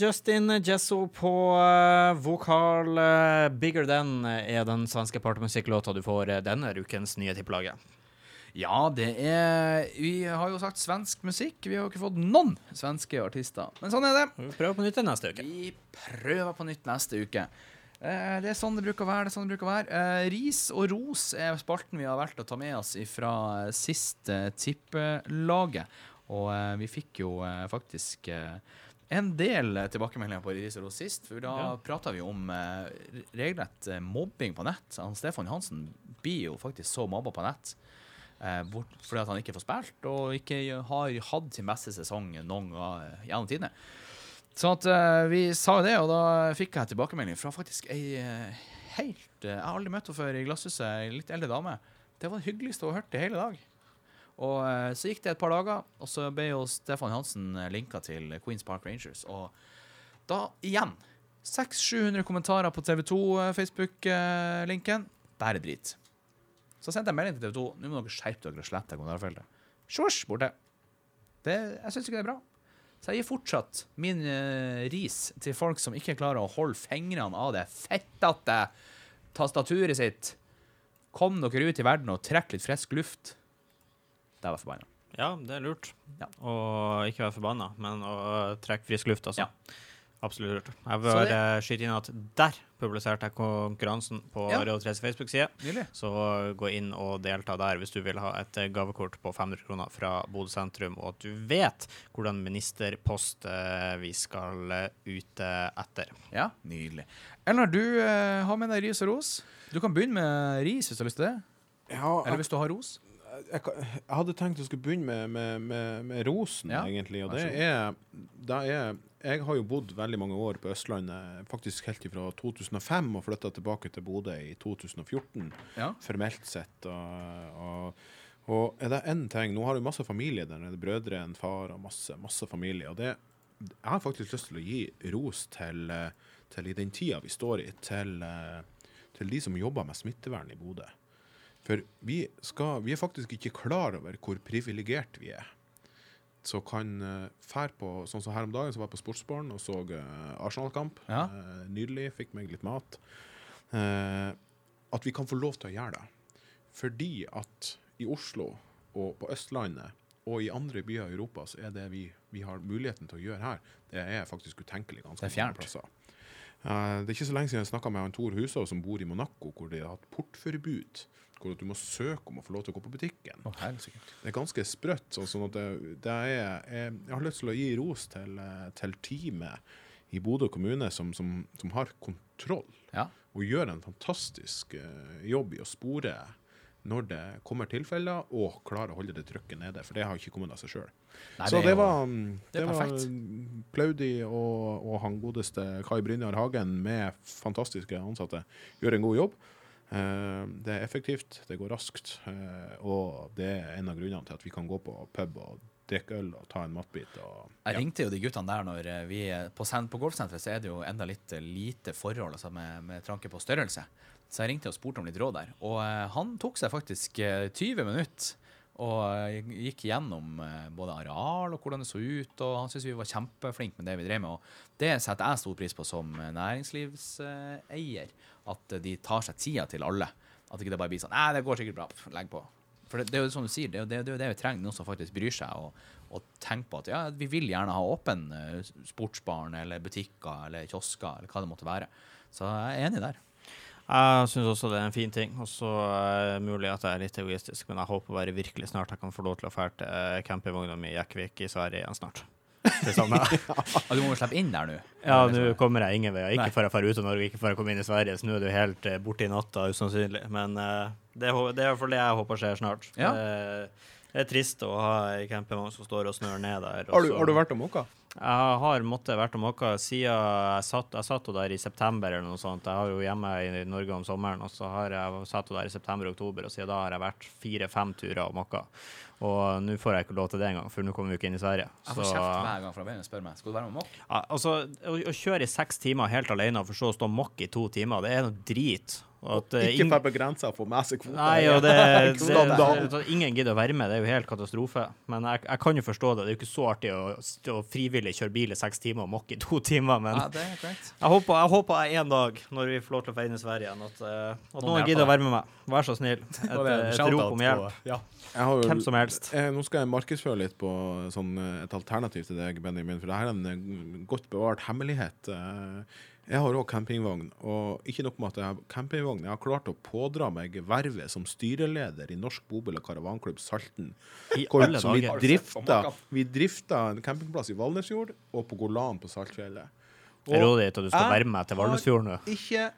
Justin Jesso på eh, vokal. eh, 'Bigger Than' er den svenske partymusikklåta du får eh, denne ukens nye tippelaget. Ja, det er Vi har jo sagt svensk musikk. Vi har jo ikke fått noen svenske artister. Men sånn er det. Vi prøver på nytt neste uke. Vi prøver på nytt neste uke. Eh, Det er sånn det bruker å være. det er sånn det bruker å være. Eh, Ris og ros er spalten vi har valgt å ta med oss fra siste tippelaget. Og eh, vi fikk jo eh, faktisk eh, en del tilbakemeldinger på Riseros og sist. For da Ja. prata vi om eh, regelrett eh, mobbing på nett. Han Stefan Johansen blir jo faktisk så mobba på nett. Eh, bort, fordi at han ikke får spilt, og ikke har hatt sin beste sesong noen gang eh, gjennom tidene. Så at eh, vi sa jo det, og da fikk jeg tilbakemelding fra faktisk ei eh, helt Jeg har aldri møtt henne før i Glasshuset, ei litt eldre dame. Det var det hyggeligste hun har hørt i hele dag. Og eh, så gikk det et par dager, og så ble jo Stefan Hansen eh, linka til Queens Park Rangers. Og da igjen 600-700 kommentarer på TV2 Facebook-linken. Bare drit. Så sendte jeg melding til TV2. Nå må dere skjerpe dere og slette kommentarfeltet. Sjosj, borte. Det, jeg syns ikke det er bra. Så jeg gir fortsatt min uh, ris til folk som ikke klarer å holde fingrene av det fettete tastaturet sitt. Kom dere ut i verden og trekk litt frisk luft. Det var jeg forbanna. Ja, det er lurt. Ja. Å ikke være forbanna, men å trekke frisk luft, altså. Ja. Absolutt lurt. Jeg vil det- skyte inn at der publiserte jeg konkurransen på Ja. Radio 3s Facebook-side. Så gå inn og delta der hvis du vil ha et eh, gavekort på 500 kroner fra Bodø sentrum, og at du vet hvordan ministerpost eh, vi skal eh, ute etter. Ja, nydelig. Elnar, du har med deg ris og ros. Du kan begynne med ris hvis du har lyst til det. Ja, Eller hvis du har ros. Jeg, jeg hadde tenkt å skulle begynne med, med, med, med rosen, Ja, egentlig. Og det er, det er Jeg har jo bodd veldig mange år på Østlandet, faktisk helt fra 2005, og flytta tilbake til Bodø i 2014, Ja. formelt sett. Og, og, og er det én ting Nå har du masse familie der nede, brødre, en far og masse, masse familie. Og det, jeg har faktisk lyst til å gi ros til, eh, til i den tida vi står i, til, eh, til de som jobber med smittevern i Bodø. For vi, skal, vi er faktisk ikke klar over hvor privilegert vi er. Så kan fære fær på Sånn som her om dagen, så var jeg på Sportsbaren og så eh, Arsenal-kamp. Ja. Eh, nydelig. Fikk meg litt mat. Eh, at vi kan få lov til å gjøre det. Fordi at i Oslo og på Østlandet og i andre byer i Europa så er det vi, vi har muligheten til å gjøre her, det er faktisk utenkelig ganske Det er fjernt. plasser. Eh, det er ikke så lenge siden jeg snakka med han Tor Husov som bor i Monaco, hvor de har hatt portforbud. Hvor du må søke om å få lov til å gå på butikken. Oh. Det er ganske sprøtt. så- sånn at det, det er, jeg, jeg har lyst til å gi ros til, eh, til teamet i Bodø kommune som, som, som har kontroll Ja. og gjør en fantastisk eh, jobb i å spore når det kommer tilfeller, og klarer å holde det trykket nede. For det har ikke kommet av seg sjøl. Så det var, det var. Plaudi og, og han godeste Kai Brynjar Hagen med fantastiske ansatte gjør en god jobb. Eh, det er effektivt, det går raskt, eh, og det er en av grunnene til at vi kan gå på pub og drikke øl og ta en matbit. Og, Jeg ringte jo de guttene der når eh, vi På, på golfsenteret så er det jo enda litt lite forhold altså med, med tranke på størrelse. Så jeg ringte og spurte om litt råd der. Og han tok seg faktisk eh, 20 minutter og eh, gikk gjennom eh, både areal og hvordan det så ut, og han syntes vi var kjempeflinke med det vi drev med. Og det setter jeg stor pris på som eh, næringslivseier, at de tar seg tida til alle. At ikke det bare blir sånn Nei, det går sikkert bra, legg på. For det, det er jo som du sier, det det, det, er jo det vi trenger, noen som faktisk bryr seg og, og tenker på at ja, vi vil gjerne ha åpen sportsbarn eller butikker eller kiosker eller hva det måtte være. Så jeg er enig der. Jeg syns også det er en fin ting. Og så er mulig at jeg er litt egoistisk, men jeg håper bare virkelig snart jeg kan få lov til å dra til uh, campingvogna mi i Jekkvik i Sverige igjen snart. Det samme. Og du må jo slippe inn der nå. Ja, nå liksom- kommer jeg ingen veier. Ikke før jeg drar ut av Norge, ikke før jeg kommer inn i Sverige. Så nå er du helt uh, borte i natta, usannsynlig. Men uh, det, det er i hvert fall det jeg håper skjer snart. Ja. Det, det er trist å ha ei campingvogn som står og snør ned der. har, du, har du vært og måka? Jeg har måttet vært og måka siden jeg satt, jeg satt der i september eller noe sånt. Jeg har jo hjemme i Norge om sommeren, og så har jeg satt der i september-oktober, og siden da har jeg vært fire-fem turer og måka. Og nå får jeg ikke lov til det engang, for nå kommer vi ikke inn i Sverige. Jeg får kjeft hver gang fra og spør meg skal du være med mokk. Ja, altså, å, å kjøre i seks timer helt alene og for så å stå mokke i to timer, det er noe drit. At, eh, Ikke ing- begrensa å få med seg kvoter. Nei, og det, det, det, det, Ingen gidder å være med, det er jo helt katastrofe. Men jeg, jeg kan jo forstå det. Det er jo ikke så artig å å frivillig kjøre bil i seks timer og mokke i to timer, men Ja, det jeg håper, jeg håper en dag, når vi får lov til å feire inn i Sverige igjen, at, eh, at Noen noen gidder å være med meg. Vær så snill. Et, et rop om hjelp. Jeg har jo- Hvem som helst. Jeg, nå skal jeg markedsføre litt på sånn, eh, et alternativ til deg, Benjamin, for det her er en eh, godt bevart hemmelighet. Jeg har òg campingvogn, og ikke nok med at jeg har campingvogn, jeg har klart å pådra meg vervet som styreleder i Norsk bobil- og karavanklubb Salten. I Hvor, alle som vi drifta, vi drifta en campingplass i Valnesfjord og på Golan på Saltfjellet. Jeg råder deg til at du skal være med til Valnesfjorden nå. ikke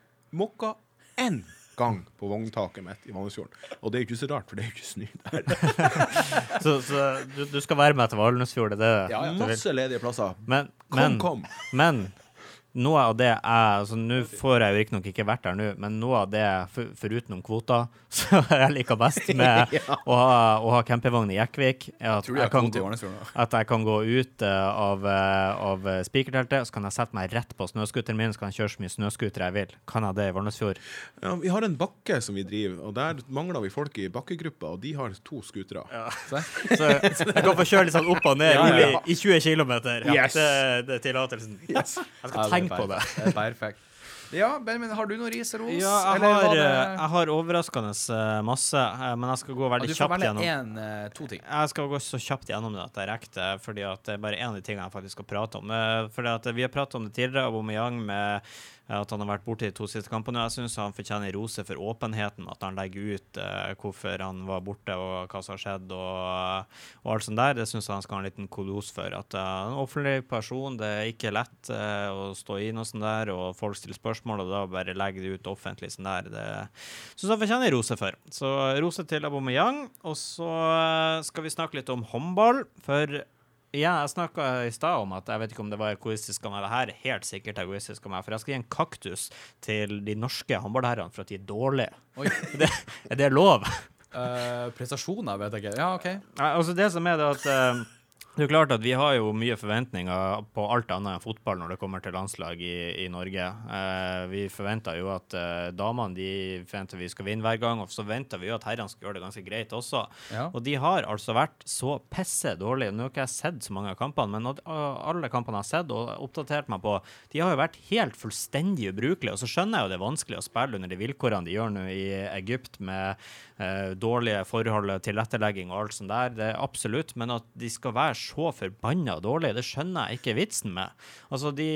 mokka én gang på vogntaket mitt i Valnesfjorden. Og det er jo ikke så rart, for det er jo ikke snø der. Så, så du, du skal være med til Valnesfjord, det er det Ja, ja. Masse ledige plasser. Men, Kom, men, kom. men noe av det jeg altså Nå får jeg jo riktignok ikke vært der nå, men noe av det, for, foruten kvoter, så jeg liker best med å ha, å ha campingvogn i Jekkvik, er at jeg, jeg kan gå, at jeg kan gå ut eh, av, uh, av eh, spikerteltet, så kan jeg sette meg rett på snøscooteren min, så kan jeg kjøre så mye snøscooter jeg vil. Kan jeg det i Valnesfjord? Ja, vi har en bakke som vi driver, og der mangler vi folk i bakkegruppa, og de har to skutere. Så, så jeg kan få kjøre litt sånn opp og ned Ja, ja, rolig i 20 km. Yes. Det, det er tillatelsen. Jeg skal Ja, tenke på det. perfekt. Det er perfekt. Ja, Benjamin, har du noe ris og ros? Ja, jeg eller har, det- eh, jeg har overraskende eh, masse, eh, men jeg skal gå veldig Ja, gjennom. Du får kjapt velge én, to ting. Jeg skal gå så kjapt gjennom det at jeg rekker det, fordi at det er bare én av de tingene jeg faktisk skal prate om. Fordi at Vi har pratet om det tidligere, Aubameyang med at han har vært borte de to siste kampene. Jeg syns han fortjener rose for åpenheten, at han legger ut eh, hvorfor han var borte og hva som har skjedd og, og alt sånt der. Det syns jeg han skal ha en liten kolos for. At uh, en offentlig person, det er ikke lett eh, å stå i noe sånt der, og folk stiller spørsmål, og da bare legger det ut offentlig sånn der. Det syns han fortjener rose for. Så rose til Aubameyang. Og så eh, skal vi snakke litt om håndball, for Igjen, jeg snakka i stad om at jeg vet ikke om det var egoistisk av meg. Det her er helt sikkert egoistisk av meg, for jeg skal gi en kaktus til de norske håndballherrene for at de er dårlige. Det, er det lov? Uh, prestasjoner, vet jeg ikke. Ja, OK. Altså det som er det at eh, det er klart at Vi har jo mye forventninger på alt annet enn fotball når det kommer til landslag i, i Norge. Eh, vi forventer jo at eh, damene de forventer vi skal vinne hver gang, og så venter vi jo at herrene skal gjøre det ganske greit også. Ja. Og de har altså vært så pisse dårlige. Nå har ikke jeg sett så mange av kampene, men uh, alle kampene jeg har sett og oppdatert meg på, de har jo vært helt fullstendig ubrukelige. Og så skjønner jeg jo det er vanskelig å spille under de vilkårene de gjør nå i Egypt, med eh, dårlige forhold, tilrettelegging og alt sånt der. Det er absolutt. Men at de skal være så forbanna dårlig. det skjønner jeg ikke vitsen med. Altså, de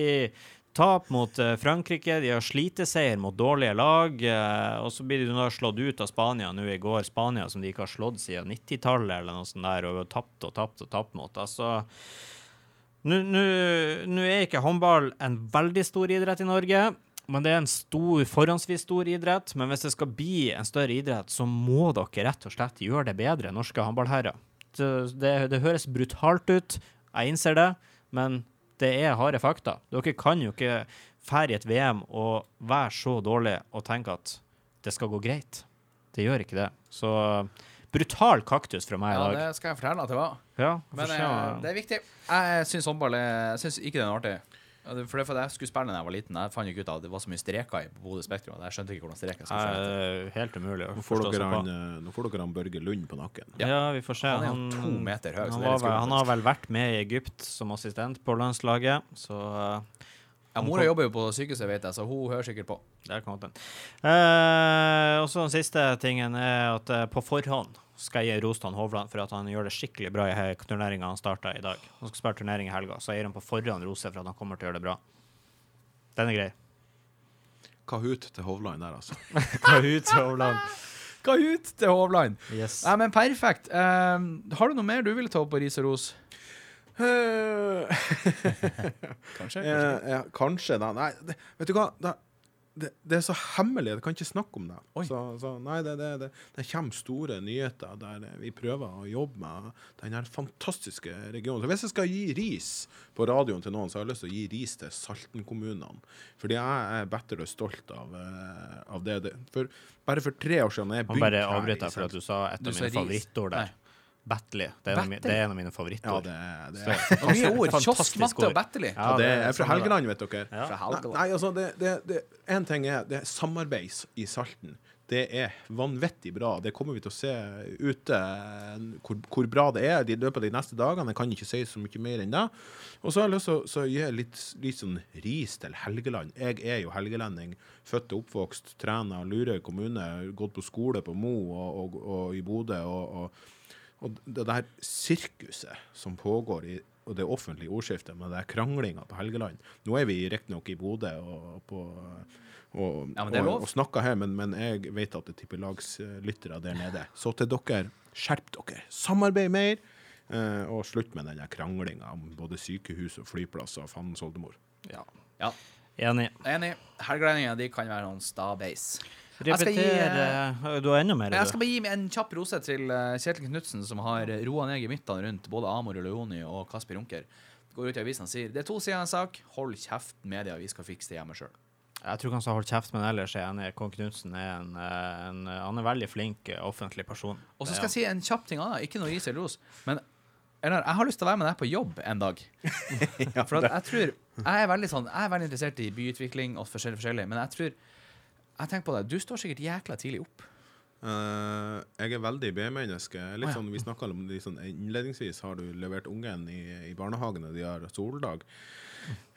Tap mot eh, Frankrike, de har sliteseier mot dårlige lag. eh, og så blir de da slått ut av Spania nå i går. Spania som de ikke har slått siden 90-tallet eller noe sånt der, og har tapt og tapt og tapt mot. Altså Nå er ikke håndball en veldig stor idrett i Norge. Men det er en stor, forhåndsvis stor idrett. Men hvis det skal bli en større idrett, så må dere rett og slett gjøre det bedre, norske håndballherrer. Det, det, det høres brutalt ut, jeg innser det, men det er harde fakta. Dere kan jo ikke fære i et VM og være så dårlig og tenke at det skal gå greit. Det gjør ikke det. Så brutal kaktus fra meg i Ja, dag. det skal jeg fortelle at det var. Ja, Men eh, det er viktig. Jeg syns håndball er Jeg syns ikke det er noe artig. Ja, det- For det fordi jeg skulle spille da jeg var liten. Jeg fant ikke ut at det var så mye streker i Bodø Spektrum. Jeg skjønte ikke hvordan streker skulle se ut. Eh, helt umulig Nå får dere han, eh, nå får dere han Børge Lund på nakken. Ja, vi får se. Han er jo to meter høy, Han, det var, han har vel vært med i Egypt som assistent på landslaget, så uh, Ja, Mora jobber jo på sykehuset, vet jeg, så hun hører sikkert på. kom den. Uh, og så den siste tingen er at eh, på forhånd skal jeg gi ros til han Hovland for at han gjør det skikkelig bra i turneringa han starta i dag. Han skal spille turnering i helga, så jeg gir han på forhånd rose for at han kommer til å gjøre det bra. Den er grei. Kahoot til Hovland der, altså. Kahoot til Hovland. Kahoot til Hovland! Yes. Nei, men perfekt. Um, har du noe mer du ville ta opp på ris og ros? Kanskje? Eh, ja, kanskje, da. Nei, det, vet du hva? Da, det, det er så hemmelig, jeg kan ikke snakke om det. Så, så nei, det, det, det, det kommer store nyheter der vi prøver å jobbe med denne fantastiske regionen. Så hvis jeg skal gi ris på radioen til noen, så har jeg lyst til å gi ris til Salten-kommunene. Fordi jeg er bedre stolt av, eh, av det. For, bare for tre år siden jeg Han bare begynte her i avbryter for at du sa et av mine favorittord der. Batley. Det er, det er en av mine Ja, favorittord. det, er- det, Så- mye ord. Kiosk, matte ord. og Batterly. Ja, ja, det er fra. Helgeland, vet dere. Ja. Fra Nei, Helgeland. nei, altså det, det, det, En ting er det er samarbeid i Salten. Det er vanvittig bra. Det kommer vi til å se ute hvor, hvor bra det er i løpet av de neste dagene. Jeg kan ikke si så mye mer enn det. Og så har jeg lyst til å så gi litt, litt sånn ris til Helgeland. Jeg er jo helgelending. Født og oppvokst, trener Lurøy kommune, gått på skole på Mo og, og, og i Bodø. og, og og det der sirkuset som pågår i og det offentlige ordskiftet med det kranglinga på Helgeland Nå er vi riktignok i Bodø og, på, og, Ja, og, og snakker her, men, men jeg vet at det tipper lagslyttere der nede. Så til dere, skjerp dere. Samarbeid mer. eh, og slutt med den kranglinga om både sykehus og flyplass og fandens oldemor. Ja. Ja, Enig. enig. Helgelendinger de kan være noen stabeis. Jeg skal Repeter eh, Du har enda mer? Jeg skal bare gi meg en kjapp rose til eh, Kjetil Knutsen, som har roa ned gemyttene rundt både Amor Leoni og Kasper Junker. går ut i avisen og sier det er to sider av en sak, hold kjeft, media, vi skal fikse det hjemme sjøl. Jeg tror ikke han sa hold kjeft, men ellers er enig. Kong Knutsen er en, eh, en Han er veldig flink offentlig person. Og så skal jeg si en kjapp ting annet, ikke noe ris eller ros, men eller, jeg har lyst til å være med deg på jobb en dag. For jeg tror Jeg er veldig sånn Jeg er veldig interessert i byutvikling og forskjellig, forskjellig men jeg tror Jeg tenker på deg, du står sikkert jækla tidlig opp. Uh, jeg er veldig B-menneske. Litt sånn, Vi snakka om det. sånn innledningsvis. Har du levert ungen i, i barnehagen, og de har soldag?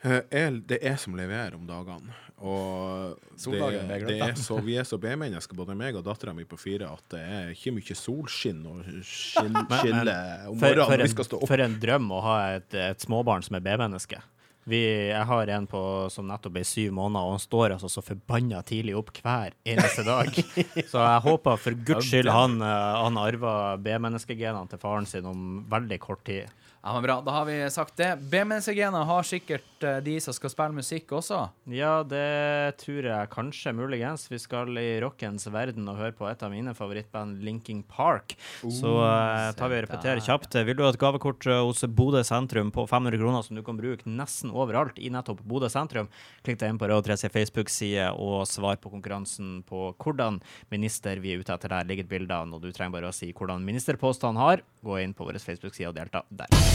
Uh, jeg- det er som leverer om dagene. Og det, Soldagen ble det er så, vi er så B-mennesker, både meg og dattera mi på fire, at det er ikke mye solskinn og skinn, skille om morgenen for, når vi skal stå opp. for en drøm å ha et, et småbarn som er B-menneske. Vi, jeg har en på, som nettopp er syv måneder, og han står altså så forbanna tidlig opp hver eneste dag. Så jeg håper for guds skyld han, eh, han arver B-menneskegenene til faren sin om veldig kort tid. Ja, men bra, Da har vi sagt det. BMS-hygiene har sikkert eh, de som skal spille musikk også. Ja, det tror jeg kanskje, muligens. Vi skal i rockens verden og høre på et av mine favorittband, Linking Park. Så uh, tar vi og repeterer kjapt. Vil du ha et gavekort eh, hos Bodø sentrum på 500 kroner som du kan bruke nesten overalt i nettopp Bodø sentrum? Klikk deg inn på Radio 3 sin Facebook-side og svar på konkurransen på hvordan minister vi er ute etter der. ligger et bilde av, og du trenger bare å si hvordan ministerpost har. Gå inn på vår Facebook-side og delta der.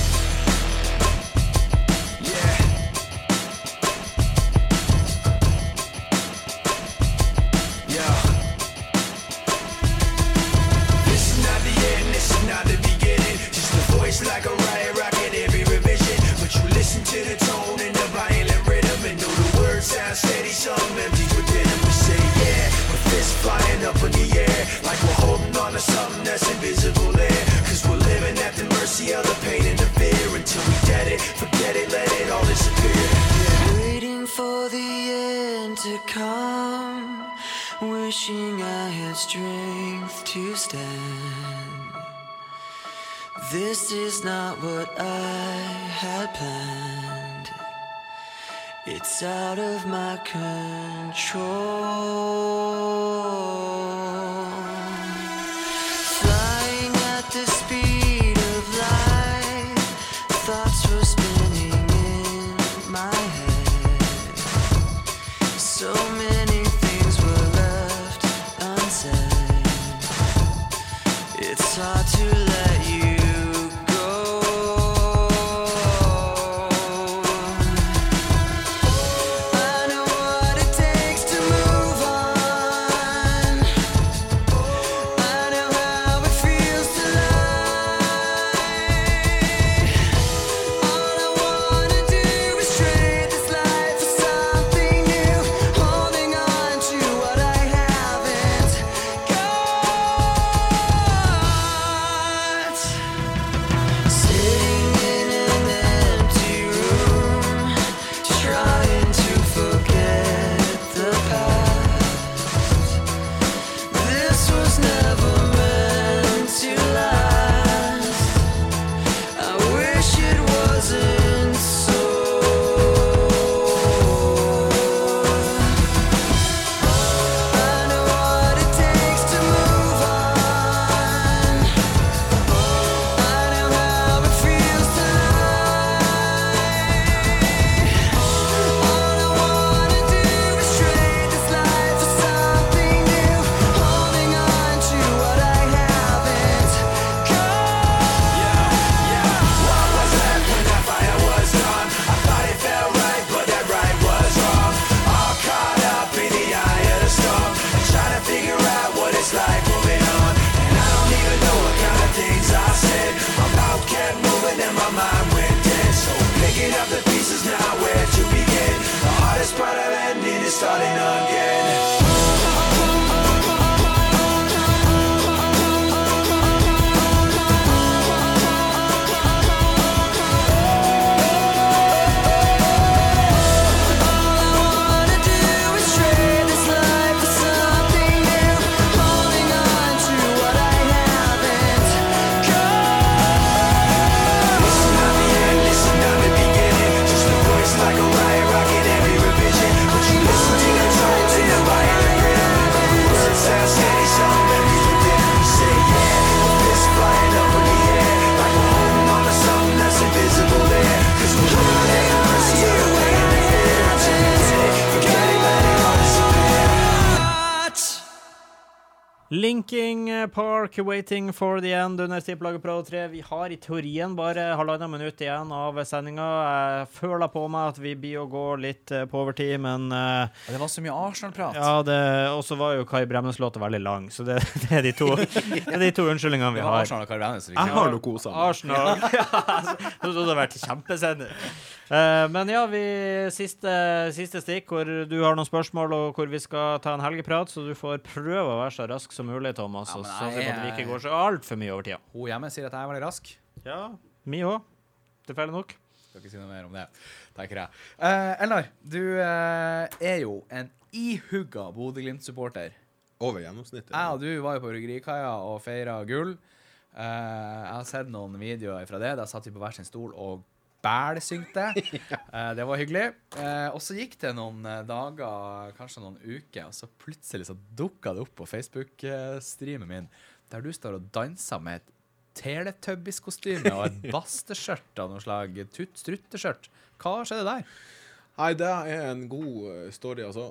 Mercy of the pain and the fear until we it, forget it, let it all disappear. Waiting for the end to come, wishing I had strength to stand. This is not what I had planned. It's out of my control. Linking Park, waiting for the end under Stiplaget Pro 3. Vi har i teorien bare halvannet minutt igjen av sendinga. Jeg føler på meg at vi blir å gå litt eh, på overtid, men uh, Det var så mye Arsenal-prat. ja, Og så var jo Kai Bremnes låta veldig lang, så det, det, er de to, det er de to unnskyldningene vi har. Arsenal og Kai Bremnes. Jeg har noe kosa meg. Arsenal. Ja, altså, det hadde vært kjempesender. Eh, men ja, vi, siste, siste stikk hvor du har noen spørsmål, og hvor vi skal ta en helgeprat, så du får prøve å være så rask som mulig, Thomas. Ja, men at vi ikke går så altfor mye over tida. Hun hjemme sier at jeg er veldig rask. Ja, mi òg. Tilfeldig nok. Skal ikke si noe mer om det, tenker jeg. Uh, Elnar, du uh, er jo en ihugga Bodø-Glimt-supporter. Over gjennomsnittet. Jeg og du var jo på Bryggerikaia og feira gull. Uh, jeg har sett noen videoer fra det. Da satt vi på hver sin stol og bælsyngte. Eh, det var hyggelig. Eh, og så gikk det noen eh, dager, kanskje noen uker, og så plutselig så dukka det opp på Facebook-streamen min der du står og danser med et Teletubbies-kostyme og et basteskjørt av noe slag. Strutteskjørt. Hva skjedde der? Nei, det er en god story. Altså,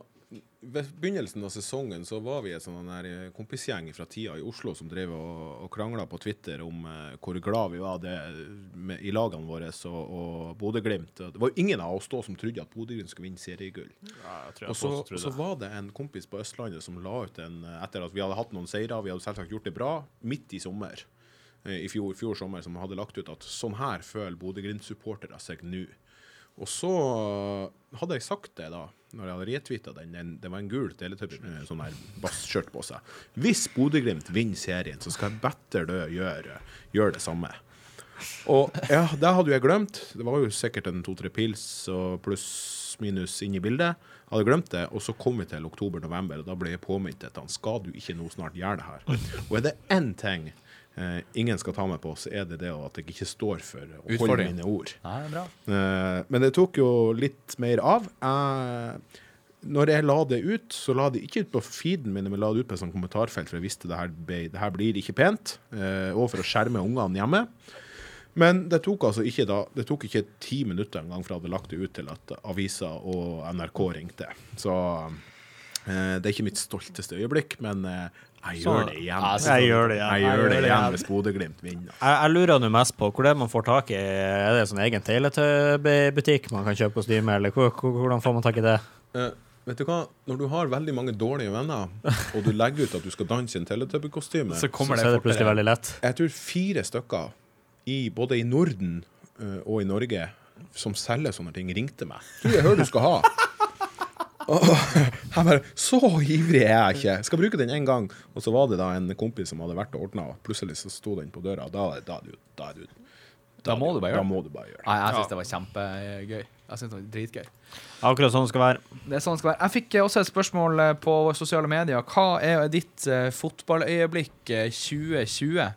ved begynnelsen av sesongen så var vi sånn eh, kompisgjeng fra tida i Oslo som drev og, og krangla på Twitter om eh, hvor glad vi var det med, i lagene våre og, og Bodø-Glimt. Det var jo ingen av oss da som trodde at Bodø-Glimt skulle vinne seriegull. Og så, så var det en kompis på Østlandet som la ut en Etter at vi hadde hatt noen seire, vi hadde selvsagt gjort det bra, midt i sommer, eh, i fjor, fjor sommer, som hadde lagt ut at sånn her føler Bodø-Glimt-supportere seg nå. Og så hadde jeg sagt det da, når jeg hadde retweeta den, den, det var en gul Teletubby med sånn her basskjørt på seg. Hvis Bodø-Glimt vinner serien, så skal jeg better dø gjøre, gjøre det samme. Og ja, det hadde jeg glemt. Det var jo sikkert en to-tre pils og pluss-minus inn i bildet. Jeg hadde glemt det, og så kom vi til oktober-november, og da ble jeg påminnet at han skal du ikke nå snart gjøre det her. Og er det én ting eh, ingen skal ta meg på, så er det det at jeg ikke står for å holde mine ord. Nei, bra. Eh, men det tok jo litt mer av. Jeg, når jeg la det ut, så la det ikke ut på feeden min, men la det ut på et sånt kommentarfelt, for jeg visste det her, ble, det her blir ikke pent, eh, og for å skjerme ungene hjemme. Men det tok altså ikke da, det tok ikke ti minutter engang fra jeg hadde lagt det ut til at avisa og NRK ringte. Så eh, det er ikke mitt stolteste øyeblikk, men eh, jeg gjør det igjen. Jeg gjør det igjen. Jeg gjør det igjen hvis Bodø-Glimt vinner. Jeg, jeg lurer nå mest på hvor det er man får tak i Er det sånn egen Teletubby-butikk man kan kjøpe kostyme, eller hvor, hvor, hvordan får man tak i det? Uh, vet du hva? Når du har veldig mange dårlige venner, og du legger ut at du skal danse i en Teletubby-kostyme Så kommer Så er det plutselig veldig lett. Jeg tror fire stykker, i, både i Norden uh, og i Norge, som selger sånne ting, ringte meg. Du, jeg hører du skal ha. Og jeg bare Så ivrig er jeg ikke. Skal bruke den én gang. Og så var det da en kompis som hadde vært og ordna, og plutselig så sto den på døra. Da, da, da, er du- Da må du bare gjøre det. må bare gjøre det. Nei, jeg syns det var kjempegøy. Jeg synes det var dritgøy. Akkurat sånn det skal være. Det er sånn det skal være. Jeg fikk eh, også et spørsmål eh, på sosiale medier. Hva er ditt eh, fotballøyeblikk eh, 2020?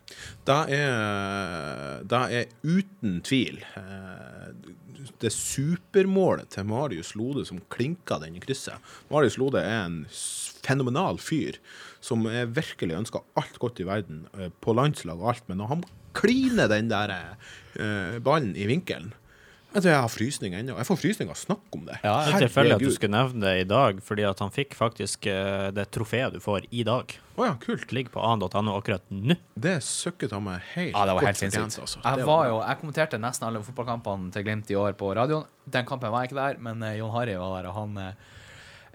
Da er, da er uten tvil eh, det supermålet til Marius Lode som klinka den i krysset. Marius Lode er en fenomenal fyr som virkelig ønsker alt godt i verden, eh, på landslag og alt, men når han kliner den der eh, ballen i vinkelen Du, Jeg har frysninger ennå. Jeg får frysninger av å snakke om det. Det er tilfeldig at du skulle nevne det i dag, fordi at han fikk faktisk eh, det trofeet du får i dag. Oh ja, kult. Ligger på an.no akkurat nå. Det søkket han meg helt Ja, det var godt helt fortjent, sinnssykt. altså. Jeg, var jo, jeg kommenterte nesten alle fotballkampene til Glimt i år på radioen. Den kampen var jeg ikke der, men eh, Jon Harry var der, og han eh,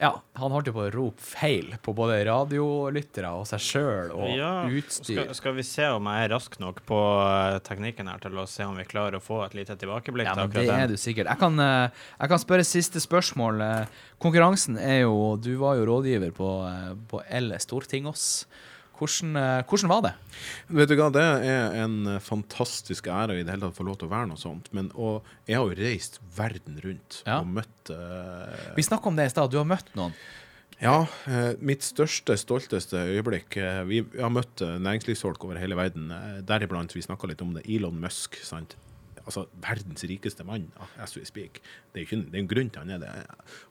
Ja, han holdt jo på å rope feil på både radiolyttere og seg sjøl og utstyr. Skal, skal vi se om jeg er rask nok på eh, teknikken her til å se om vi klarer å få et lite tilbakeblikk Ja, men det er du sikkert. Jeg kan, eh, jeg kan spørre siste spørsmål. Eh, Konkurransen er jo Du var jo rådgiver på, på L Stortingås. Hvordan, eh, hvordan var det? Vet du hva, det er en eh, fantastisk ære i det hele tatt å få lov til å være noe sånt. Men og jeg har jo reist verden rundt Ja. og møtt uh, Vi snakka om det i stad. Du har møtt noen. Ja, Uh, mitt største, stolteste øyeblikk uh, Vi har møtt næringslivsfolk over hele verden, deriblant vi snakka litt om det, Elon Musk. sant? Altså verdens rikeste mann, as we speak. Det er jo ikke, det er en grunn til han er det.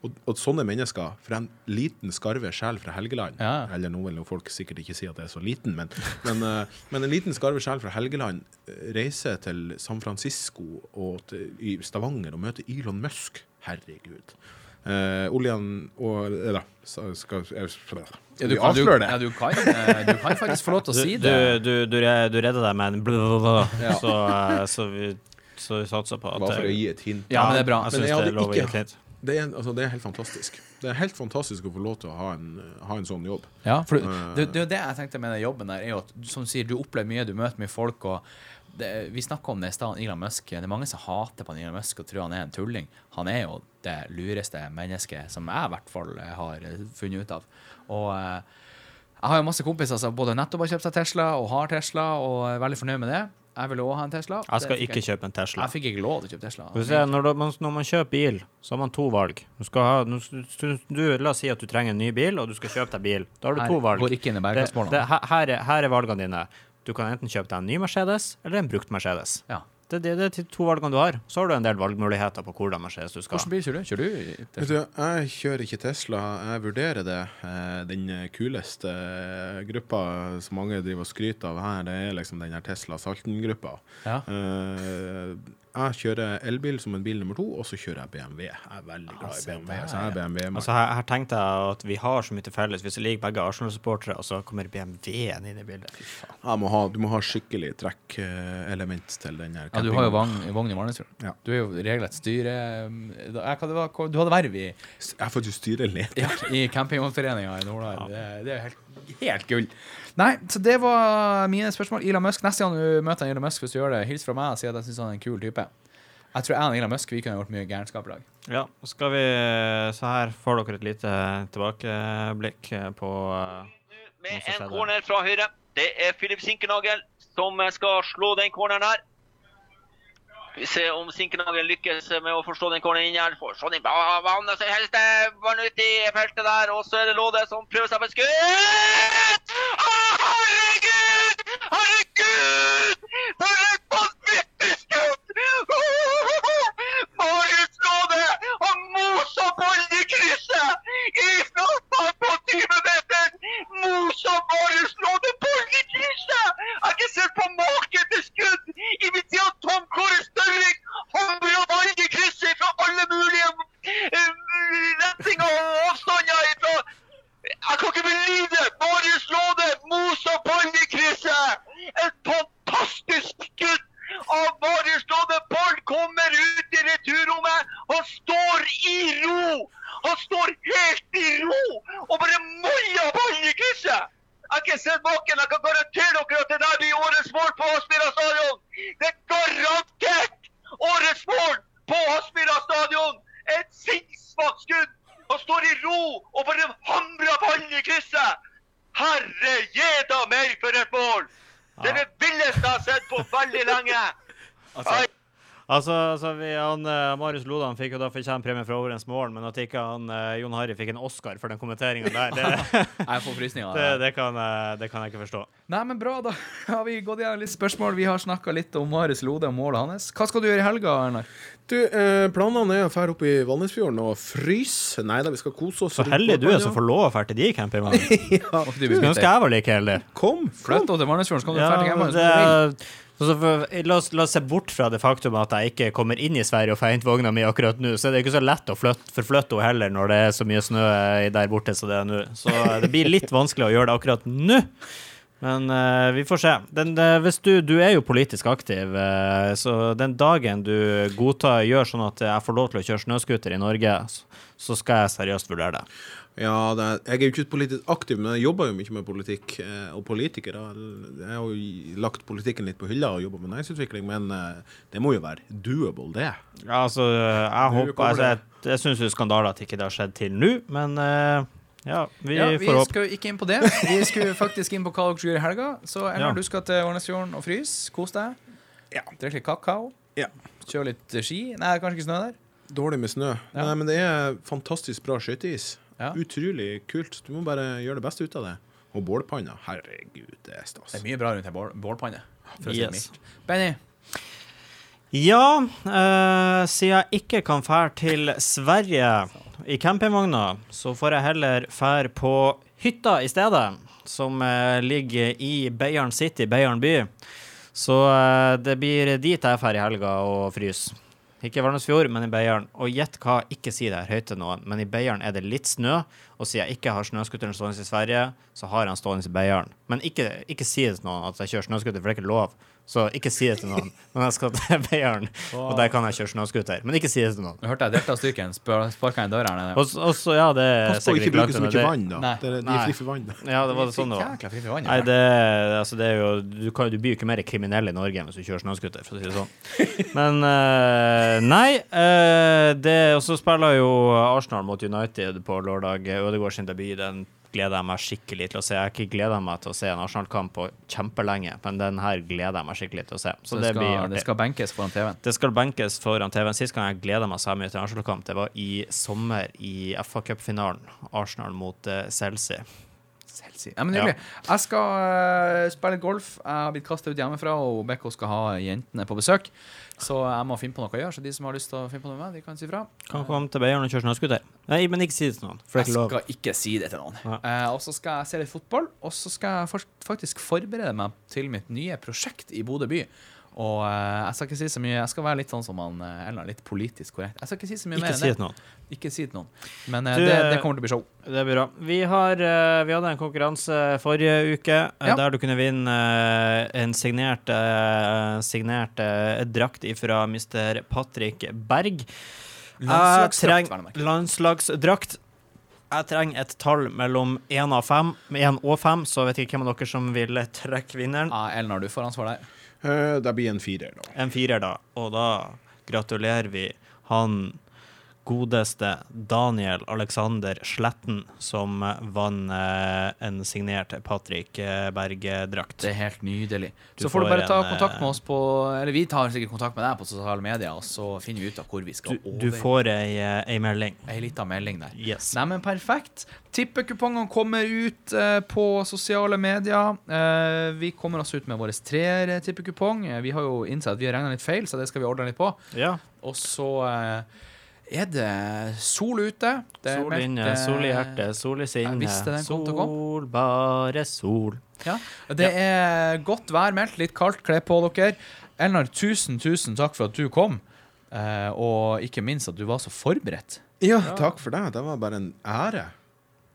Og, og sånne mennesker, fra en liten skarve sjel fra Helgeland Ja. Eller nå vil jo folk sikkert ikke si at det er så liten, men, men, eh, men en liten skarve sjel fra Helgeland eh, reiser til San Francisco og til, i Stavanger og møter Elon Musk. Herregud. Uh, oljen og Eller, så skal jeg Ja, du, kan, du, ja, du, kan, du kan faktisk få lov til å si det. du, du, re- du redder deg med en blå, Ja. så, så, vi, så vi satser på at Bare for å gi et hint. Ja, men det er bra. Jeg Men syns det er lov å gi et hint. Det er, altså, det er helt fantastisk. Det er helt fantastisk å få lov til å ha en, ha en sånn jobb. Ja, for Eh. det, det, det, jeg tenkte med den jobben der, er jo at som du sier, du opplever mye, du møter mye folk, og det, vi snakka om det i stad, Elon Musk. Det er mange som hater på Elon Musk og tror han er en tulling. Han er jo det lureste mennesket som jeg i hvert fall har funnet ut av. Og eh, jeg har jo masse kompiser som både nettopp har kjøpt seg Tesla og har Tesla, og er veldig fornøyd med det. Jeg vil òg ha en Tesla. Jeg skal ikke jeg. kjøpe en Tesla. Jeg fikk ikke lov til å kjøpe Tesla. Se, når, du, når man kjøper bil, så har man to valg. Du skal ha, du, du, la oss si at du trenger en ny bil, og du skal kjøpe deg bil. Da har du Her to valg. går ikke inn i Det, det, her, her er- her er valgene dine. Du kan enten kjøpe deg en ny Mercedes eller en brukt Mercedes. Ja. Det, det, det er to valgene du har. Så har du en del valgmuligheter på hvordan Mercedes du skal. Hvordan bil kjører du? Kjører du Vet Tesla? du, jeg kjører ikke Tesla. Jeg vurderer det. Eh, Den kuleste gruppa som mange driver og skryter av her, det er liksom den her Tesla Salten-gruppa. Ja. Eh, Jeg kjører elbil som en bil nummer to, og så kjører jeg BMW. Jeg er veldig glad i BMW. Er, Så jeg er BMW. Altså her, her tenkte jeg at vi har så mye til felles. Hvis det ligger begge Arsenal-supportere, og så kommer BMW-en inn i bildet. Fy faen. Jeg må ha, du må ha skikkelig trekkelement til den her Ja, du har jo vogn, vogn i Marnesfjord. Ja. Du er jo regelrett styre... hva det var, Du hadde verv i, Jeg er faktisk styreleder. ja, i campingvognforeninga i Nordland. Det, det er jo helt, helt gull. Nei, så det var mine spørsmål. Elon Musk, Neste gang du møter Elon Musk, hvis du gjør det, hils fra meg og si at jeg syns han er en kul type. Jeg tror jeg og Elon Musk vi kunne gjort mye gærenskap i dag. Ja, skal vi Så her får dere et lite tilbakeblikk på eh, med en corner fra høyre. Det er Filip Sinkenagel som skal slå den corneren her. Vi ser om Sinkenagel lykkes med å forstå den corneren inn her. Får sånn i ba- banen, så helst det ballen ut i feltet der. Og så er det Lode som prøver seg på et skudd! uh, fikk jo da fortjent premie for årets mål, men at ikke han eh, Jon Harry fikk en Oscar for den kommenteringa der, det, Jeg får frysninger. det, det, kan, jeg- det kan jeg ikke forstå. Nei, men bra, da har vi gått gjennom litt spørsmål. Vi har snakka litt om Marius Lode og målet hans. Hva skal du gjøre i helga, Ernar? Du, eh, planene er å fære opp i Valnesfjorden og fryse. Nei da, vi skal kose oss. Så heldig du er som får lov å dra til de campingene. Ja. Du Skulle ønske jeg var like heldig. Kom, Flytt opp til Valnesfjorden, så kan du Ja, dra til men Camping. det, for, la, oss, la oss se bort fra det faktum at jeg ikke kommer inn i Sverige og får hente vogna mi akkurat nå, så er det ikke så lett å flytte, forflytte henne heller når det er så mye snø eh, der borte som det er nå. Så det blir litt vanskelig å gjøre det akkurat nå. Men uh, vi får se. Den, uh, du, du er jo politisk aktiv, uh, så den dagen du godtar gjør sånn at jeg får lov til å kjøre snøscooter i Norge, så skal jeg seriøst vurdere det. Ja, det er, jeg er jo ikke politisk aktiv, men jeg jobber jo mye med politikk eh, og politikere. Jeg har jo lagt politikken litt på hylla og jobber med næringsutvikling, men eh, det må jo være doable, det. Ja, altså, jeg håper altså, Jeg, jeg syns det er skandale at ikke det har skjedd til nå, men eh, ja, vi Ja, vi får håpe. skal jo ikke inn på det. Vi skulle faktisk inn på hva dere gjør i helga. Så Ernar, Ja. du skal til Årnesfjorden og fryse. Kos deg. Ja. Drikk litt kakao. Ja. Kjør litt ski. Nei, kanskje ikke snø der. Dårlig med snø. Ja. Nei, men det er fantastisk bra skøyteis. Ja. Utrolig kult. Du må bare gjøre det beste ut av det. Og bålpanna. Herregud, det er stas. Det er mye bra rundt ei bål- bålpanne. Yes. Benny, Ja, eh, siden jeg ikke kan fære til Sverige i campingvogna, så får jeg heller fære på hytta i stedet, som eh, ligger i Beiarn City, Beiarn by. Så eh, det blir dit jeg drar i helga og fryser. Ikke i Valnesfjord, men i Beiarn. Og gjett hva, ikke si det her høyt til noen, men i Beiarn er det litt snø. Og siden jeg ikke har snøscooteren stående i Sverige, så har jeg den stående i Beiarn. Men ikke, ikke si det til noen at jeg kjører snøscooter, for det er ikke lov. Så ikke si det til noen. Men jeg skal til Beiarn, og der kan jeg kjøre snøscooter. Men ikke si det til noen. Jeg hørte jeg deltastyrken sparka inn døra her nede. Og og så, ja, det er Pass på å ikke bruke så mye det. vann, da. Nei. Det er, de er fri for vann. Ja, det var det sånn det var. Vann, Nei, det, altså det er jo Du, kan, du blir jo ikke mer kriminell i Norge hvis du kjører snøscooter, for å si det sånn. Men uh, nei. Uh, det, og så spiller jo Arsenal mot United på lørdag. Ødegaard sin debut. Den gleder jeg meg skikkelig til å se. Jeg har ikke gleda meg til å se en Arsenal-kamp på kjempelenge, men den her gleder jeg meg skikkelig til å se. Så Så det, skal, det skal benkes foran TV-en. Det skal benkes foran TV-en. Sist gang jeg gleda meg så mye til en Arsenal-kamp, det var i sommer i FA Cup-finalen. Arsenal mot uh, Chelsea. Ja, men nydelig. Jeg skal eh, spille golf. Jeg har blitt kasta ut hjemmefra, og Bekko skal ha jentene på besøk. Så jeg må finne på noe å gjøre. Så de som har lyst til å finne på noe med meg, de kan si fra. Kan komme til Beiarn og kjøre snøscooter. Nei, men ikke si det til noen. Jeg skal ikke si det til noen. Ja. Eh, og så skal jeg se litt fotball, og så skal jeg faktisk forberede meg til mitt nye prosjekt i Bodø by. Og eh, jeg skal ikke si så mye Jeg skal være litt sånn som han eh, Eller litt politisk korrekt. Jeg skal ikke si så mye Ikke mer si det noen. Ikke si det til noen. Men eh, Du, det, det kommer til å bli show. Det blir bra. Vi, har, vi hadde en konkurranse forrige uke Ja. der du kunne vinne en signert, signert drakt fra Mr. Patrick Berg. Landslagsdrakt. Landslagsdrakt. Jeg trenger et tall mellom 1 og 5, 1 og 5, så vet jeg ikke hvem av dere som vil trekke vinneren. Ja, Elnar, du får ansvar der. Eh, Det blir en firer, da. En firer, da. Og da gratulerer vi han godeste Daniel Alexander Sletten, som eh, vant eh, en signert Patrick eh, Berge-drakt. Det er helt nydelig. Du så får du bare ta kontakt med oss på Eller vi tar sikkert kontakt med deg på sosiale medier, og så finner vi ut av hvor vi skal Du, over. du får ei, ei melding. Ei lita melding der. Yes. Neimen, perfekt. Tippekupongene kommer ut på sosiale medier. Eh, vi kommer oss ut med vår treer tippekupong. Eh, vi har jo innsett at vi har regna litt feil, så det skal vi ordne litt på. Ja. Og så er det sol ute. Det er Sol inne, sol i hjertet, sol i sinnet. Sol, bare sol. Ja. Det er godt vær meldt, litt kaldt. Kle på dere. Elnar, tusen, tusen takk for at du kom. Eh, og ikke minst at du var så forberedt. Ja, takk for det. Det var bare en ære.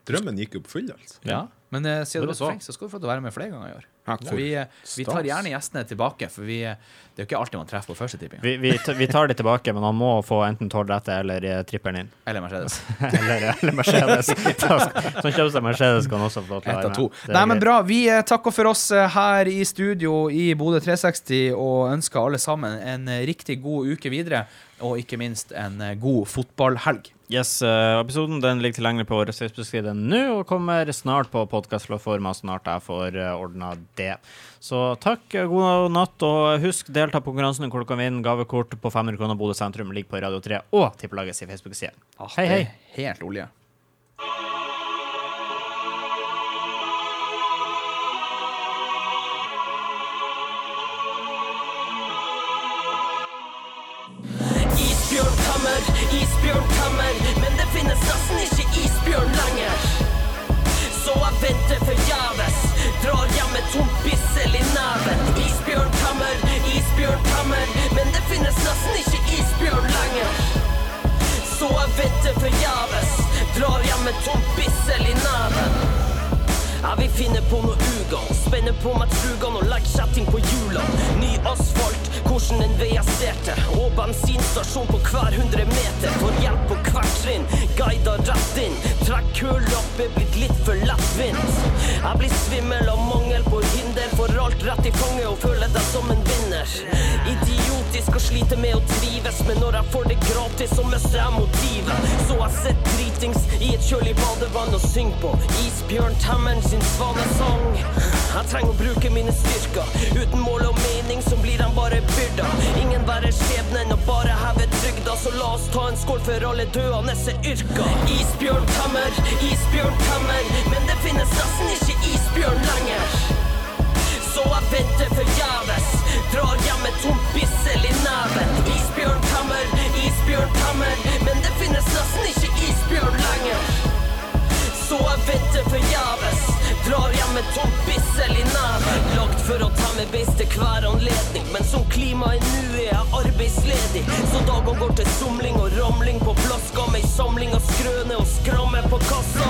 Drømmen gikk i oppfyllelse. Ja. Men eh, siden du er så var så. flink, så skal du få til å være med flere ganger i år. Ja, vi, eh, vi tar gjerne gjestene tilbake, for vi, eh, det er jo ikke alltid man treffer på første tippinga. Vi, vi, vi tar det tilbake, men han må få enten tolv rette eller eh, trippelen inn. Eller Mercedes. Eller, eller Mercedes. Som kjøper seg Mercedes, kan også få lov til å være med. Nei, men bra. Vi takker for oss her i studio i Bodø 360 og ønsker alle sammen en riktig god uke videre. Og ikke minst en god fotballhelg. Yes, episoden den ligger tilgjengelig på Facebook-side nå og kommer snart på podkastplattformer snart jeg får uh, ordna det. Så takk, god natt, og husk delta på konkurransen hvor du kan vinne gavekort på 500 kroner Bodø sentrum. Ligger på Radio 3 og Tippelagets Facebook-side. Hei, hei. Er Helt olje. Isbjørnkammer, isbjørnkammer, men det finnes nesten ikke isbjørn lenger. Så jeg venter forgjeves, drar jeg med tomt bissel i neven. Isbjørnkammer, isbjørnkammer, men det finnes nesten ikke isbjørn lenger. Så jeg venter forgjeves, drar hjem med tomt bissel i neven. Jeg vil finne på noe ugagn, spenne på meg trugan og legge kjetting på hjulene. Ny asfalt, hvordan den til og bensinstasjon på hver hundre meter. Får hjelp på hvert trinn, guider rett inn. Trekk er blitt litt for lettvint. Jeg blir svimmel av mangel på hinder, får alt rett i fanget og føler deg som en vinner. Idiotisk å slite med å trives, men når jeg får det gratis, så mister jeg motivet. Så jeg sitter dritings i et kjølig badevann og synger på Isbjørn Temmen sin svanesang. Jeg trenger å bruke mine styrker. Uten mål og mening så blir de bare byrder. Ingen verre skjebne enn å bare heve trygda, så la oss ta en skål for alle døende yrker. Isbjørn Temmer, isbjørn Temmer, men det finnes nesten ikke isbjørn lenger. Så jeg venter forgjeves, drar hjem med tomt bissel i neven. Isbjørntammer, isbjørntammer, men det finnes nesten ikke isbjørn lenger. Venter forgjeves, drar hjem med tomt bissel i neven. Lagt for å ta med beist til hver anledning. Men som klimaet nå, er jeg arbeidsledig. Så dagene går til somling og ramling på flaska med ei samling av skrøne og skramme på kassa.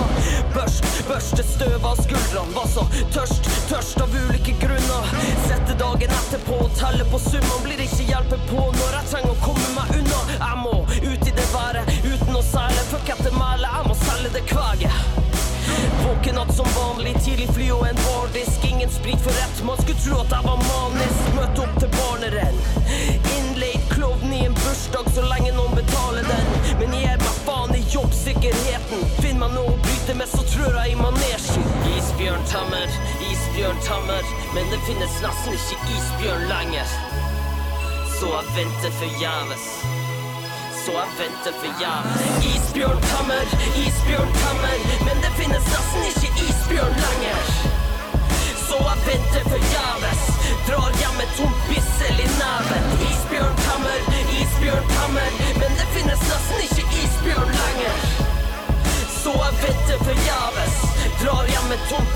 Børst, børste støv av skuldrene. Var så tørst, tørst av ulike grunner. Sette dagen etterpå og telle på summene. Blir ikke hjelpe på når jeg trenger å komme meg unna. Jeg må ut i det været uten å seile. Fuck etter mælet, jeg må selge det kveget. Våken natt som vanlig, tidlig fly og en bardisk. Ingen sprit for rett, man skulle tro at jeg var manisk. Møtte opp til barnerenn. Innleid klovn i en bursdag så lenge noen betaler den. Men gir meg faen i jobbsikkerheten. Finn meg noe å bryte med, så trør jeg i manesjen. Isbjørntammer, isbjørntammer. Men det finnes nesten ikke isbjørn lenger. Så jeg venter forgjeves så jeg venter forgjeves. Isbjørn kommer, isbjørn kommer, men det finnes nesten ikke isbjørn lenger. Så jeg venter forgjeves, drar hjem med tomt bissel i neven. Isbjørn kommer, isbjørn kommer, men det finnes nesten ikke isbjørn lenger. Så jeg venter forgjeves, drar hjem med tomt